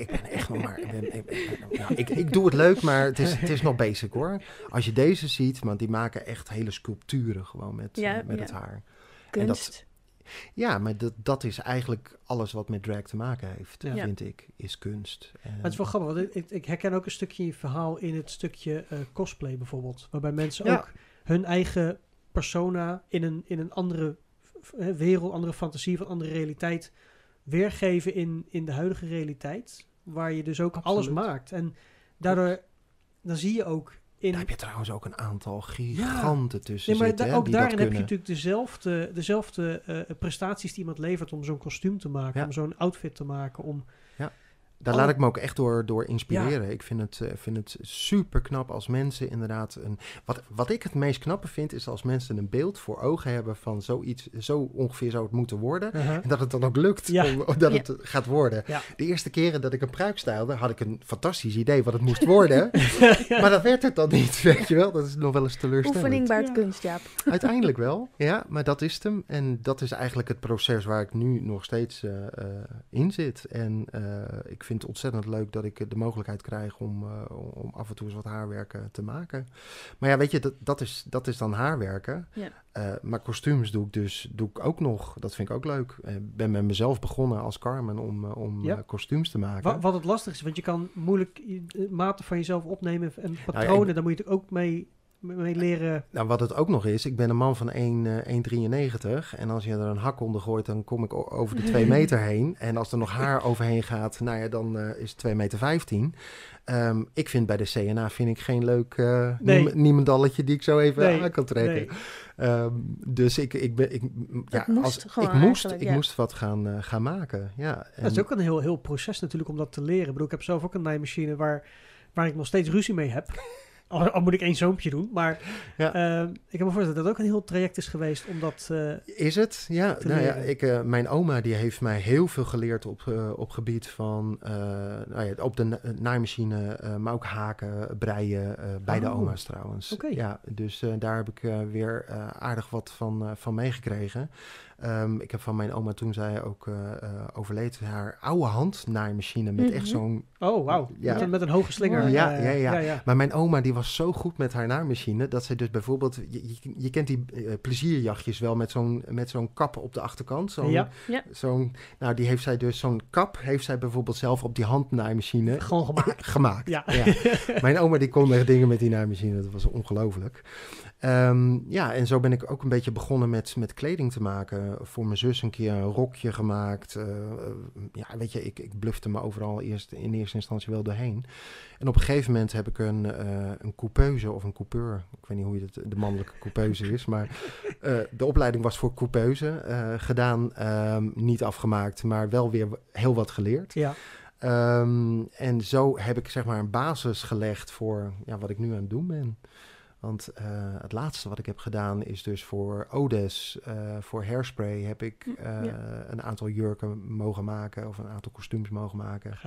ik ben echt nog maar. Ik, ben, ik, ben- nou, ik, ik doe het leuk, maar het is, het is nog basic hoor. Als je deze ziet, want die maken echt hele sculpturen gewoon met, Ja, eh, met ja. het haar. Kunst. Ja, maar dat, dat is eigenlijk alles wat met drag te maken heeft, Ja. vind ik, is kunst. En- Maar het is wel grappig, want ik, ik herken ook een stukje verhaal in het stukje eh, cosplay bijvoorbeeld. Waarbij mensen Ja. ook hun eigen persona in een, in een andere eh, wereld, andere fantasie, van andere realiteit weergeven in, in de huidige realiteit. Waar je dus ook alles maakt. En daardoor, dan zie je ook in... Daar heb je trouwens ook een aantal giganten tussen Nee, maar zitten, da- hè, ook daarin heb je natuurlijk dezelfde, dezelfde eh, prestaties die iemand levert om zo'n kostuum te maken, Ja. om zo'n outfit te maken, om... Daar Oh. laat ik me ook echt door, door inspireren. Ik vind het, eh, vind het super knap als mensen inderdaad... Een, wat, wat ik het meest knappe vind, is als mensen een beeld voor ogen hebben van zoiets... Zo ongeveer zou het moeten worden. En dat het dan ook lukt, Ja. om- dat Ja. het gaat worden. Ja. De eerste keren dat ik een pruik stylde, had ik een fantastisch idee wat het moest worden. Maar dat werd het dan niet, weet je wel. Dat is nog wel eens teleurstellend. Oefening baart Ja. kunst, Jaap. Uiteindelijk wel, ja, maar dat is het hem. En dat is eigenlijk het proces waar ik nu nog steeds eh, eh, in zit. En eh, ik vind het ontzettend leuk dat ik de mogelijkheid krijg om, eh, om af en toe eens wat haarwerken te maken. Maar ja, weet je, dat, dat, is, dat is dan haarwerken. Ja. Eh, maar kostuums doe ik dus doe ik ook nog. Dat vind ik ook leuk. Ik ben met mezelf begonnen als Carmen om, eh, om Ja. eh, kostuums te maken. Wat, wat het lastig is, want je kan moeilijk eh, maten van jezelf opnemen en Nou ja, patronen, ik- daar moet je het ook mee mee leren? Nou, wat het ook nog is, ik ben een man van 1, eh 1,93. En als je er een hak onder gooit, dan kom ik over de 2 meter heen. En als er nog haar overheen gaat, nou ja, dan eh, is het 2 meter 15. Ehm, ik vind bij de CNA vind ik geen leuk eh Nee. niem- niemendalletje die ik zo even Nee, aan kan trekken. Nee. Ehm, dus ik, ik ben, ik, ja, moest als, gewoon ik moest, ik ja. moest wat gaan, eh, gaan maken. Ja, Dat is en- ook een heel, heel proces natuurlijk om dat te leren. Ik bedoel, ik heb zelf ook een naaimachine waar, waar ik nog steeds ruzie mee heb. Al, al moet ik één zoompje doen. Maar Ja. ehm, ik heb me voorstellen dat het ook een heel traject is geweest om dat... eh, Is het? Ja, nou ja, ik, eh, mijn oma die heeft mij heel veel geleerd op, eh, op gebied van, eh, nou ja, op de na- naaimachine, eh, maar ook haken, breien, eh beide Oh, oma's trouwens. Ja, dus eh, daar heb ik eh, weer eh, aardig wat van, eh, van meegekregen. Ehm, ik heb van mijn oma toen zij ook eh, eh, overleed, haar oude handnaaimachine met echt Mhm. zo'n oh, wauw. Ja. Met, een- met een hoge slinger. Ja, eh, ja, ja. ja, ja. Maar mijn oma die was zo goed met haar naaimachine dat zij dus bijvoorbeeld, je, je, je kent die plezierjachtjes wel met zo'n met zo'n kap op de achterkant. Zo'n, Ja. zo'n, nou die heeft zij dus, zo'n kap heeft zij bijvoorbeeld zelf op die handnaaimachine Gewoon gemaakt. gemaakt. Ja. Mijn oma die kon echt dingen met die naaimachine, dat was ongelooflijk. Ehm, ja, en zo ben ik ook een beetje begonnen met, met kleding te maken. Voor mijn zus een keer een rokje gemaakt. Eh, eh, ja, weet je, ik, ik blufte me overal eerst, in eerste instantie wel doorheen. En op een gegeven moment heb ik een, eh een coupeuse of een coupeur. Ik weet niet hoe je het, de mannelijke coupeuse is, maar de opleiding was voor coupeuse gedaan. ehm, niet afgemaakt, maar wel weer heel wat geleerd. Ja. Ehm, en zo heb ik zeg maar een basis gelegd voor ja, wat ik nu aan het doen ben. Want eh, het laatste wat ik heb gedaan is dus voor Odes, eh, voor Hairspray, heb ik Hm, eh, ja. een aantal jurken mogen maken of een aantal kostuums mogen maken.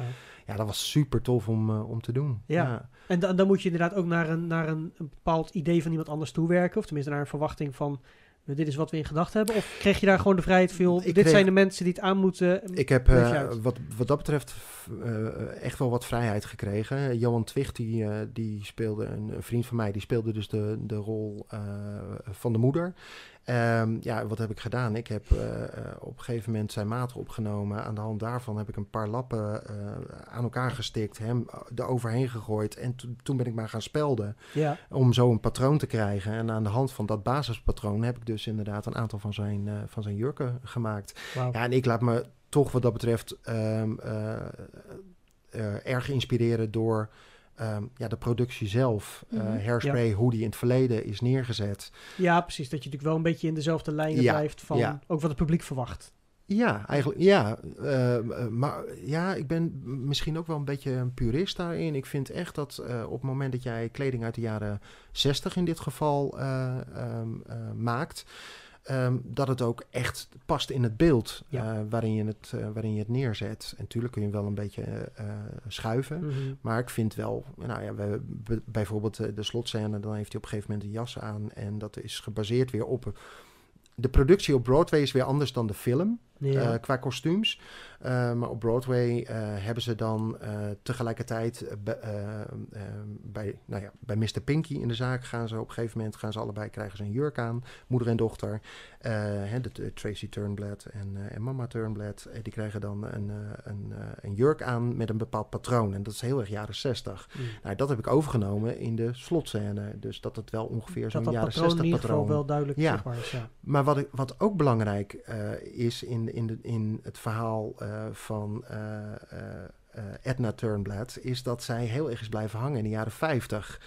Ja, dat was super tof om, om te doen. Ja. En dan, dan moet je inderdaad ook naar, een, naar een, een bepaald idee van iemand anders toewerken. Of tenminste naar een verwachting van... Dit is wat we in gedachten hebben. Of kreeg je daar gewoon de vrijheid Ik dit kreeg- zijn de mensen die het aan moeten. Ik heb wat, wat dat betreft eh, echt wel wat vrijheid gekregen. Johan Twicht, die, eh, die speelde, een, een vriend van mij, die speelde dus de, de rol eh, van de moeder. Ehm, ja, wat heb ik gedaan? Ik heb op een gegeven moment zijn maat opgenomen. Aan de hand daarvan heb ik een paar lappen aan elkaar gestikt, hem eroverheen gegooid. En to- toen ben ik maar gaan spelden Ja, om zo een patroon te krijgen. En aan de hand van dat basispatroon heb ik dus inderdaad een aantal van zijn, van zijn jurken gemaakt. Ja, en ik laat me toch wat dat betreft ehm, eh, eh, erg inspireren door ehm, ja, de productie zelf. Eh, Mhm. hairspray, hoe die in het verleden is neergezet. Ja, precies. Dat je natuurlijk wel een beetje in dezelfde lijnen Ja, blijft van ja. ook wat het publiek verwacht. Ja, eigenlijk ja. eh, eh, maar ja, ik ben misschien ook wel een beetje een purist daarin. Ik vind echt dat eh, op het moment dat jij kleding uit de jaren 60 in dit geval eh, ehm, eh, maakt, ehm, dat het ook echt past in het beeld Ja. eh, waarin, je het, eh, waarin je het neerzet. En natuurlijk kun je wel een beetje eh, schuiven. Mhm. Maar ik vind wel, nou ja, we, bijvoorbeeld de slotscène, dan heeft hij op een gegeven moment een jas aan. En dat is gebaseerd weer op. De productie op Broadway is weer anders dan de film Ja. eh, qua kostuums. Eh, maar op Broadway eh, hebben ze dan tegelijkertijd bij, nou ja, bij Mr. Pinky in de zaak gaan ze op een gegeven moment gaan ze allebei krijgen ze een jurk aan, moeder en dochter. Hè, de, de Tracy Turnblad en, en Mama Turnblad, die krijgen dan een, een, een jurk aan met een bepaald patroon. En dat is heel erg jaren 60. Mm. Nou, dat heb ik overgenomen in de slotscène. Dus dat het wel ongeveer dat zo'n dat jaren patroon in 60 ieder geval patroon wel duidelijk Ja. zichtbaar is. Ja. maar wat, ik, wat ook belangrijk is in, in, de, in het verhaal eh, van eh, eh, Edna Turnblad, is dat zij heel erg is blijven hangen in de jaren 50.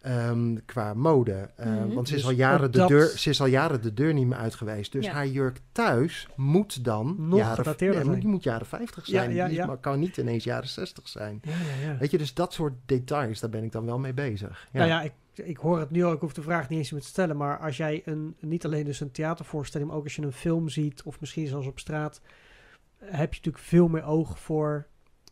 ehm, qua mode. Eh, Mhm. Want ze is, Dus al jaren de dat- deur, ze is al jaren de deur niet meer uit geweest. Dus Ja. haar jurk thuis moet dan Nog jaren, ja, zijn. die moet jaren 50 Ja, zijn. ja, Die ja. ma- kan niet ineens jaren 60 zijn. Ja, ja, ja. Weet je, dus dat soort details, daar ben ik dan wel mee bezig. Ja. Nou ja, ik, ik hoor het nu al, ik hoef de vraag niet eens meer te stellen, maar als jij een, niet alleen dus een theatervoorstelling, maar ook als je een film ziet, of misschien zelfs op straat, heb je natuurlijk veel meer oog voor,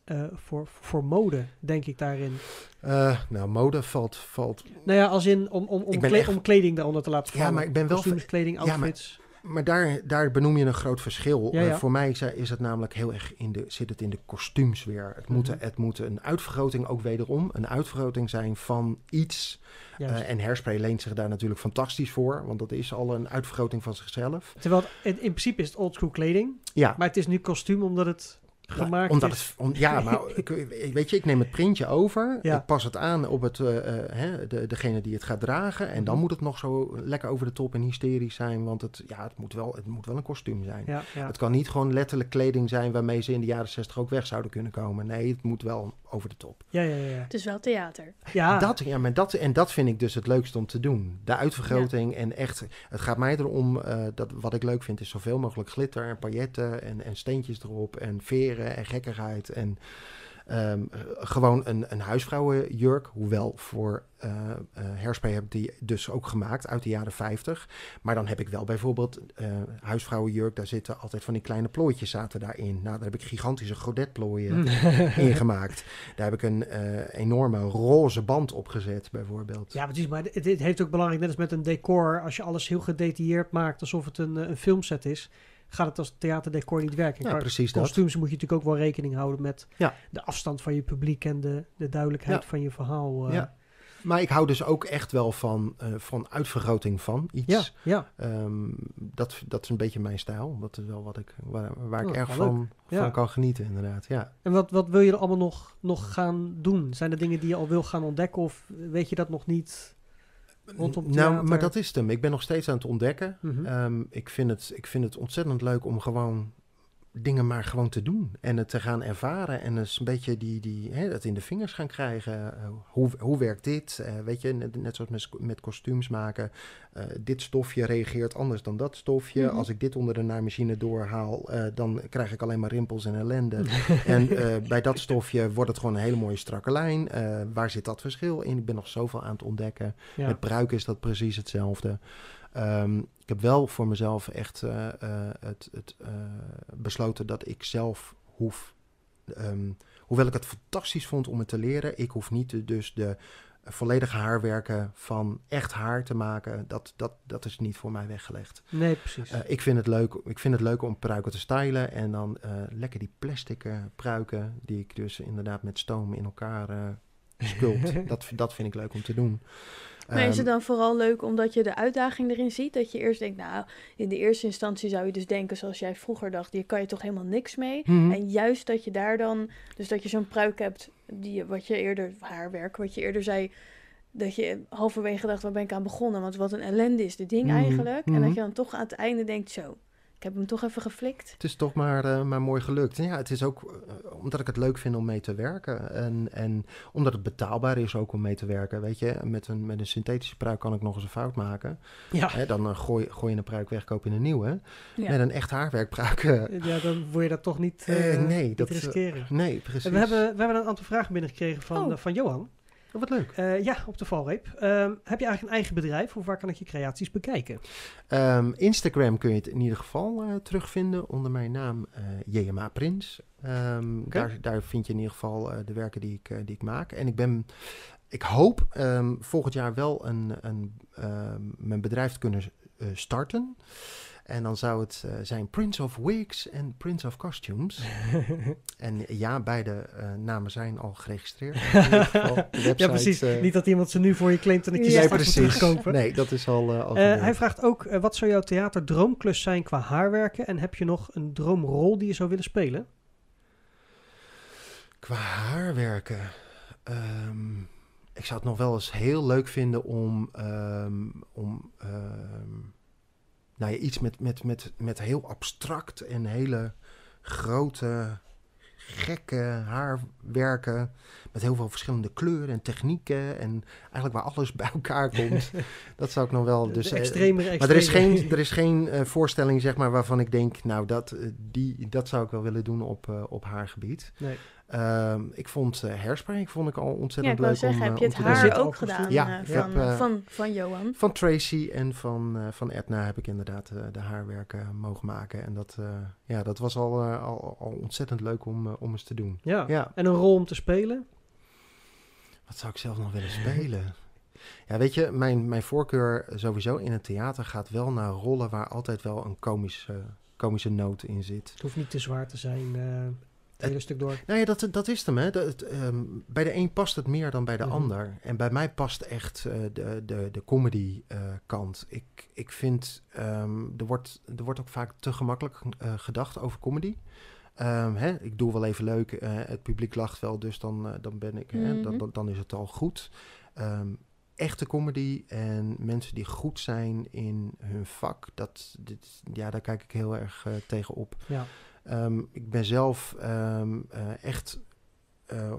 eh, voor, voor mode, denk ik daarin. Eh, nou, mode valt, valt Nou ja, als in om, om, om, Ik ben kle- echt- om kleding daaronder te laten Ja, vallen. maar ik ben wel Kostuums, kleding, ja, maar- outfits. Maar daar, daar benoem je een groot verschil. Ja, Eh, voor mij is, het namelijk heel erg in de, zit het in de kostuums weer. Het, moet, Mhm. het moet een uitvergroting ook wederom, een uitvergroting zijn van iets. Eh, en hairspray leent zich daar natuurlijk fantastisch voor, want dat is al een uitvergroting van zichzelf. Terwijl het, in principe is het oldschool kleding, Ja, maar het is nu kostuum omdat het gemaakt omdat is. het, om- ja, maar weet je, ik neem het printje over. Ja. Ik pas het aan op het, eh, eh, hè, de, degene die het gaat dragen. En dan Mhm. moet het nog zo lekker over de top en hysterisch zijn. Want het, ja, het, moet, wel, het moet wel een kostuum zijn. Ja, ja. Het kan niet gewoon letterlijk kleding zijn waarmee ze in de jaren 60 ook weg zouden kunnen komen. Nee, het moet wel over de top. Ja, ja, ja. ja. Het is wel theater. ja. Dat, ja, maar dat, en dat vind ik dus het leukste om te doen. De uitvergroting en echt, het gaat mij erom, eh, dat, wat ik leuk vind is zoveel mogelijk glitter en pailletten en, en steentjes erop en en gekkigheid. En ehm, eh, gewoon een, een huisvrouwenjurk, hoewel voor Hairspray heb ik die dus ook gemaakt uit de jaren 50. Maar dan heb ik wel bijvoorbeeld eh huisvrouwenjurk, daar zitten altijd van die kleine plooitjes zaten daarin. Nou, daar heb ik gigantische godetplooien Mm. ingemaakt. Daar heb ik een enorme roze band op gezet, bijvoorbeeld. Ja, precies. Maar dit, dit heeft ook belangrijk, net als met een decor. Als je alles heel gedetailleerd maakt, alsof het een, een filmset is, gaat het als theaterdecor niet werken. Ja, precies dat. kostuums moet je natuurlijk ook wel rekening houden met Ja. de afstand van je publiek en de, de duidelijkheid Ja. van je verhaal. eh. Ja. Maar ik hou dus ook echt wel van, eh, van uitvergroting van iets. ja, ja. Ehm, dat, dat is een beetje mijn stijl. Dat is wel wat ik, waar, waar ik Oh, erg van, Ja. van kan genieten, inderdaad. Ja. En wat, wat wil je er allemaal nog, nog gaan doen? Zijn er dingen die je al wil gaan ontdekken of weet je dat nog niet rondom nou, maar dat is het hem. Ik ben nog steeds aan het ontdekken. Mhm. Ehm, ik, vind het, ik vind het ontzettend leuk om gewoon dingen maar gewoon te doen. En het te gaan ervaren. En dus een beetje die, die, hè, het in de vingers gaan krijgen. Eh, hoe, hoe werkt dit? Eh, weet je, net, net zoals met, met kostuums maken. Eh, dit stofje reageert anders dan dat stofje. Mhm. Als ik dit onder de naaimachine doorhaal, dan krijg ik alleen maar rimpels en ellende. en bij dat stofje wordt het gewoon een hele mooie strakke lijn. Waar zit dat verschil in? Ik ben nog zoveel aan het ontdekken. ja. Met pruiken is dat precies hetzelfde. Ehm, ik heb wel voor mezelf echt eh, eh, het, het, eh, besloten dat ik zelf hoef. ehm, hoewel ik het fantastisch vond om het te leren, ik hoef niet de, dus de volledige haarwerken van echt haar te maken. Dat, dat, dat is niet voor mij weggelegd. Nee, precies. Ik, vind het leuk, ik vind het leuk om pruiken te stylen en dan lekker die plastic pruiken, die ik dus inderdaad met stoom in elkaar sculpt. dat, dat vind ik leuk om te doen. Maar is het Ehm, dan vooral leuk omdat je de uitdaging erin ziet? Dat je eerst denkt, nou, in de eerste instantie zou je dus denken zoals jij vroeger dacht, hier kan je toch helemaal niks mee. mhm. En juist dat je daar dan, dus dat je zo'n pruik hebt, die, wat je eerder, haarwerk, wat je eerder zei, dat je halverwege dacht, waar ben ik aan begonnen? Want wat een ellende is dit ding Mhm, eigenlijk. En mhm. dat je dan toch aan het einde denkt, zo, ik heb hem toch even geflikt. Het is toch maar, eh, maar mooi gelukt. En ja, het is ook eh, omdat ik het leuk vind om mee te werken. En, en omdat het betaalbaar is ook om mee te werken. Weet je, met een, met een synthetische pruik kan ik nog eens een fout maken. ja. Hè, dan eh, gooi, gooi je een pruik weg, koop je een nieuwe. Ja. Met een echt haarwerkpruik. ja, dan wil je dat toch niet, nee, niet dat, riskeren. nee, precies. En we, hebben, we hebben een aantal vragen binnengekregen van, Oh. van Johan. Oh, wat leuk. Eh, ja, op de valreep. Ehm, heb je eigenlijk een eigen bedrijf of waar kan ik je creaties bekijken? Ehm, Instagram kun je het in ieder geval eh, terugvinden onder mijn naam eh JMA Prins. Ehm, daar, daar vind je in ieder geval de werken die ik, die ik maak. En ik ben, ik hoop volgend jaar wel een, een, mijn bedrijf te kunnen starten. En dan zou het eh, zijn Prince of Wigs en Prince of Costumes. En ja, beide eh, namen zijn al geregistreerd. Geval. Ja, precies. eh, Niet dat iemand ze nu voor je claimt en ik je nee, moet precies. terugkopen. Nee, dat is al, hij vraagt ook, wat zou jouw theaterdroomklus zijn qua haarwerken? En heb je nog een droomrol die je zou willen spelen? Qua haarwerken. ehm, ik zou het nog wel eens heel leuk vinden om, ehm, om ehm, nou ja, iets met, met, met, met heel abstract en hele grote, gekke haarwerken. Met heel veel verschillende kleuren en technieken. En eigenlijk waar alles bij elkaar komt. dat zou ik nog wel. Dus, de eh, extremere maar er is extreme. geen, er is geen eh, voorstelling zeg maar, waarvan ik denk, nou, dat, eh, die, dat zou ik wel willen doen op, op haar gebied. Nee. Ehm, ik vond uh, hairspray vond ik al Ja, ontzettend ik wou leuk zeggen, om, heb eh, je om het te haar ook gedaan Ja, eh, van, heb, van, van Johan? Van Tracy en van, eh, van Edna heb ik inderdaad de haarwerken mogen maken. En dat, eh, ja, dat was al, eh, al, al ontzettend leuk om, om eens te doen. Ja. Ja, En een rol om te spelen? wat zou ik zelf nog willen spelen? Ja, weet je, mijn, mijn voorkeur sowieso in het theater gaat wel naar rollen waar altijd wel een komische, komische noot in zit. Het hoeft niet te zwaar te zijn, eh, het hele stuk door. Nou ja, dat, dat is hem. Hè. Dat, ehm, bij de een past het meer dan bij de Mhm. ander. En bij mij past echt eh, de, de, de comedy eh, kant. Ik, ik vind, ehm, er, wordt, er wordt ook vaak te gemakkelijk eh, gedacht over comedy. Ehm, hè, ik doe wel even leuk, het publiek lacht wel, dus dan, dan ben ik, hè, dan, Mhm. dan, dan is het al goed. Echte comedy en mensen die goed zijn in hun vak, dat, dit, ja, daar kijk ik heel erg tegen op. Ja. Ehm, ik ben zelf ehm, eh, echt eh,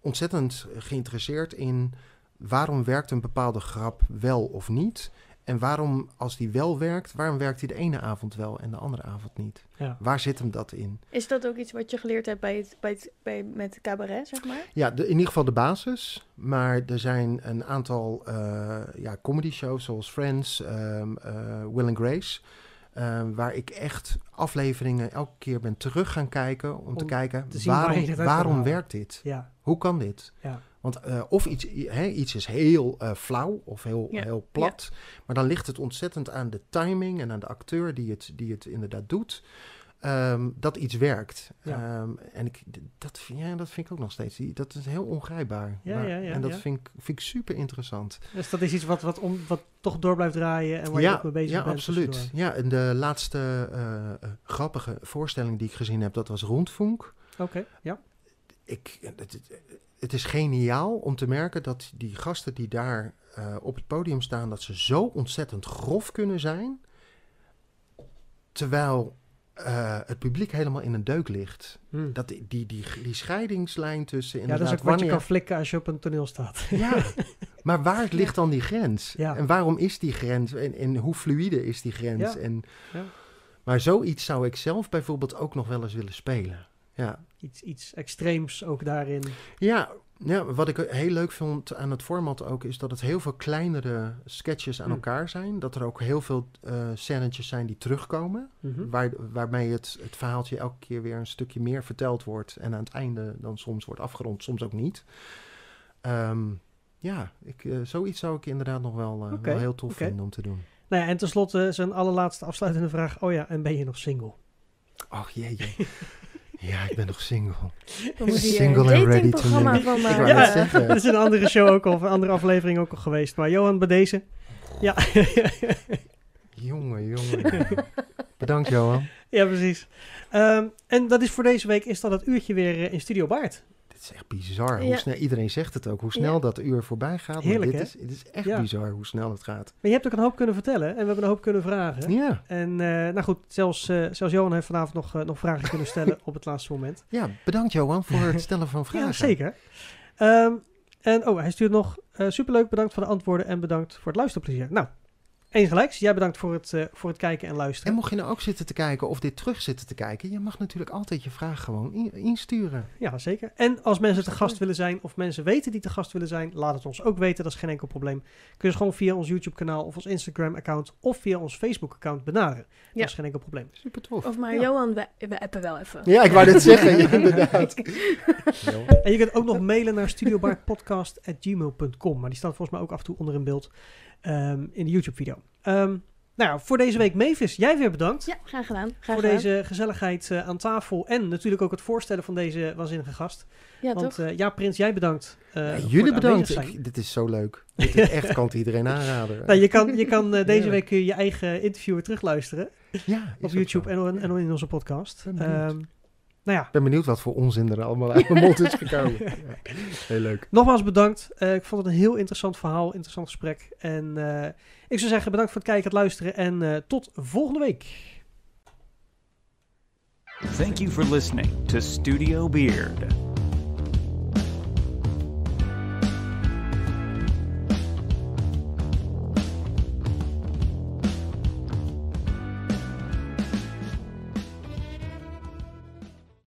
ontzettend geïnteresseerd in waarom werkt een bepaalde grap wel of niet. En waarom, als die wel werkt, waarom werkt die de ene avond wel en de andere avond niet? Ja. Waar zit hem dat in? Is dat ook iets wat je geleerd hebt bij het, bij het, bij, met cabaret, zeg maar? Ja, de, in ieder geval de basis. Maar er zijn een aantal eh, ja, comedy shows zoals Friends, ehm, eh, Will and Grace. Ehm, waar ik echt afleveringen elke keer ben terug gaan kijken. Om, te kijken, te waar waarom, waarom werkt dit? Ja. Hoe kan dit? Ja. Want eh, of iets, iets is heel eh, flauw of heel, Ja, heel plat. Maar dan ligt het ontzettend aan de timing en aan de acteur die het, die het inderdaad doet. Ehm, dat iets werkt. Ja. Ehm, en ik, dat, vind- ja, dat vind ik ook nog steeds. Dat is heel ongrijpbaar. Ja, Maar- ja, ja, en dat vind, ik, vind ik super interessant. Dus dat is iets wat, wat, om, wat toch door blijft draaien en waar je ook mee bezig ja, bent. absoluut. tussendoor. Ja, en de laatste eh, eh, grappige voorstelling die ik gezien heb, dat was Rondvonk. Oké, ja. ik, het, het- het is geniaal om te merken dat die gasten die daar eh, op het podium staan, dat ze zo ontzettend grof kunnen zijn. Terwijl eh, het publiek helemaal in een deuk ligt. Hm. Dat die, die, die, die scheidingslijn tussen Ja, dat is ook wat je wanneer... kan flikken als je op een toneel staat. Ja, maar waar ligt dan die grens? Ja. En waarom is die grens? En, en hoe fluïde is die grens? Ja. En, Ja. Maar zoiets zou ik zelf bijvoorbeeld ook nog wel eens willen spelen. Ja, Iets, iets extreems ook daarin. Ja, ja, wat ik heel leuk vond aan het format ook, is dat het heel veel kleinere sketches aan Hmm. elkaar zijn. Dat er ook heel veel eh scènetjes zijn die terugkomen. Mhm. Waar, waarmee het, het verhaaltje elke keer weer een stukje meer verteld wordt. En aan het einde dan soms wordt afgerond, soms ook niet. Ehm, ja, ik, eh, zoiets zou ik inderdaad nog wel, eh, wel heel tof vinden om te doen. Nou ja, en tenslotte zijn allerlaatste afsluitende vraag. Oh ja, en ben je nog single? Och jeetje. ja, ik ben nog single. We moeten hier Single een and ready to datingprogramma mingle. van Ik maken. wou Ja. Dat is een andere show ook al, of een andere aflevering ook al geweest. Maar Johan, bij deze. Ja, Jongen, jongen. Bedankt Johan. ja precies. Ehm, en dat is voor deze week is dat het uurtje weer eh, in Studio Baard. Dit is echt bizar. Hoe snel, iedereen zegt het ook, hoe snel dat uur voorbij gaat. Heerlijk, maar hè? dit is, het is echt bizar hoe snel het gaat. Maar je hebt ook een hoop kunnen vertellen en we hebben een hoop kunnen vragen. Ja, En eh, nou goed, zelfs, eh, zelfs Johan heeft vanavond nog, eh, nog vragen kunnen stellen op het laatste moment. ja, bedankt Johan voor het stellen van vragen. Ja, zeker. Ehm, en oh, hij stuurt nog superleuk, bedankt voor de antwoorden en bedankt voor het luisterplezier. Nou, eens gelijks. Jij bedankt voor het, eh, voor het kijken en luisteren. En mocht je nou ook zitten te kijken of dit terug zitten te kijken, je mag natuurlijk altijd je vraag gewoon in- insturen. Ja, zeker. En als mensen te gast willen zijn of mensen weten die te gast willen zijn, laat het ons ook weten. Dat is geen enkel probleem. Kun je gewoon via ons YouTube-kanaal of ons Instagram-account of via ons Facebook-account benaderen. Ja. Dat is geen enkel probleem. Super tof. Of maar Ja. Johan, we, we appen wel even. Ja, ik wou dit zeggen, ja, inderdaad. En je kunt ook nog mailen naar studiobaardpodcast.gmail.com. Maar die staat volgens mij ook af en toe onder in beeld ehm, in de YouTube-video. Ehm, nou ja, voor deze week Mavis, jij weer bedankt. Ja, graag gedaan. Graag voor gedaan. deze gezelligheid eh, aan tafel. En natuurlijk ook het voorstellen van deze waanzinnige gast. Ja, Want toch? eh, ja, Prins, jij bedankt. eh, Ja, jullie bedankt. Ik- dit is zo leuk. Dit is echt, kan het iedereen aanraden. Nou, je kan, je kan eh, deze week kun je, je eigen interview weer terugluisteren. ja, op YouTube en, en in onze podcast. Ehm, nou ja, Ik ben benieuwd wat voor onzin er allemaal uit mijn mond is gekomen. Ja, heel leuk. nogmaals bedankt. Eh, ik vond het een heel interessant verhaal, interessant gesprek. En eh, ik zou zeggen bedankt voor het kijken, het luisteren en eh, tot volgende week. Thank you for listening to Studio Beard.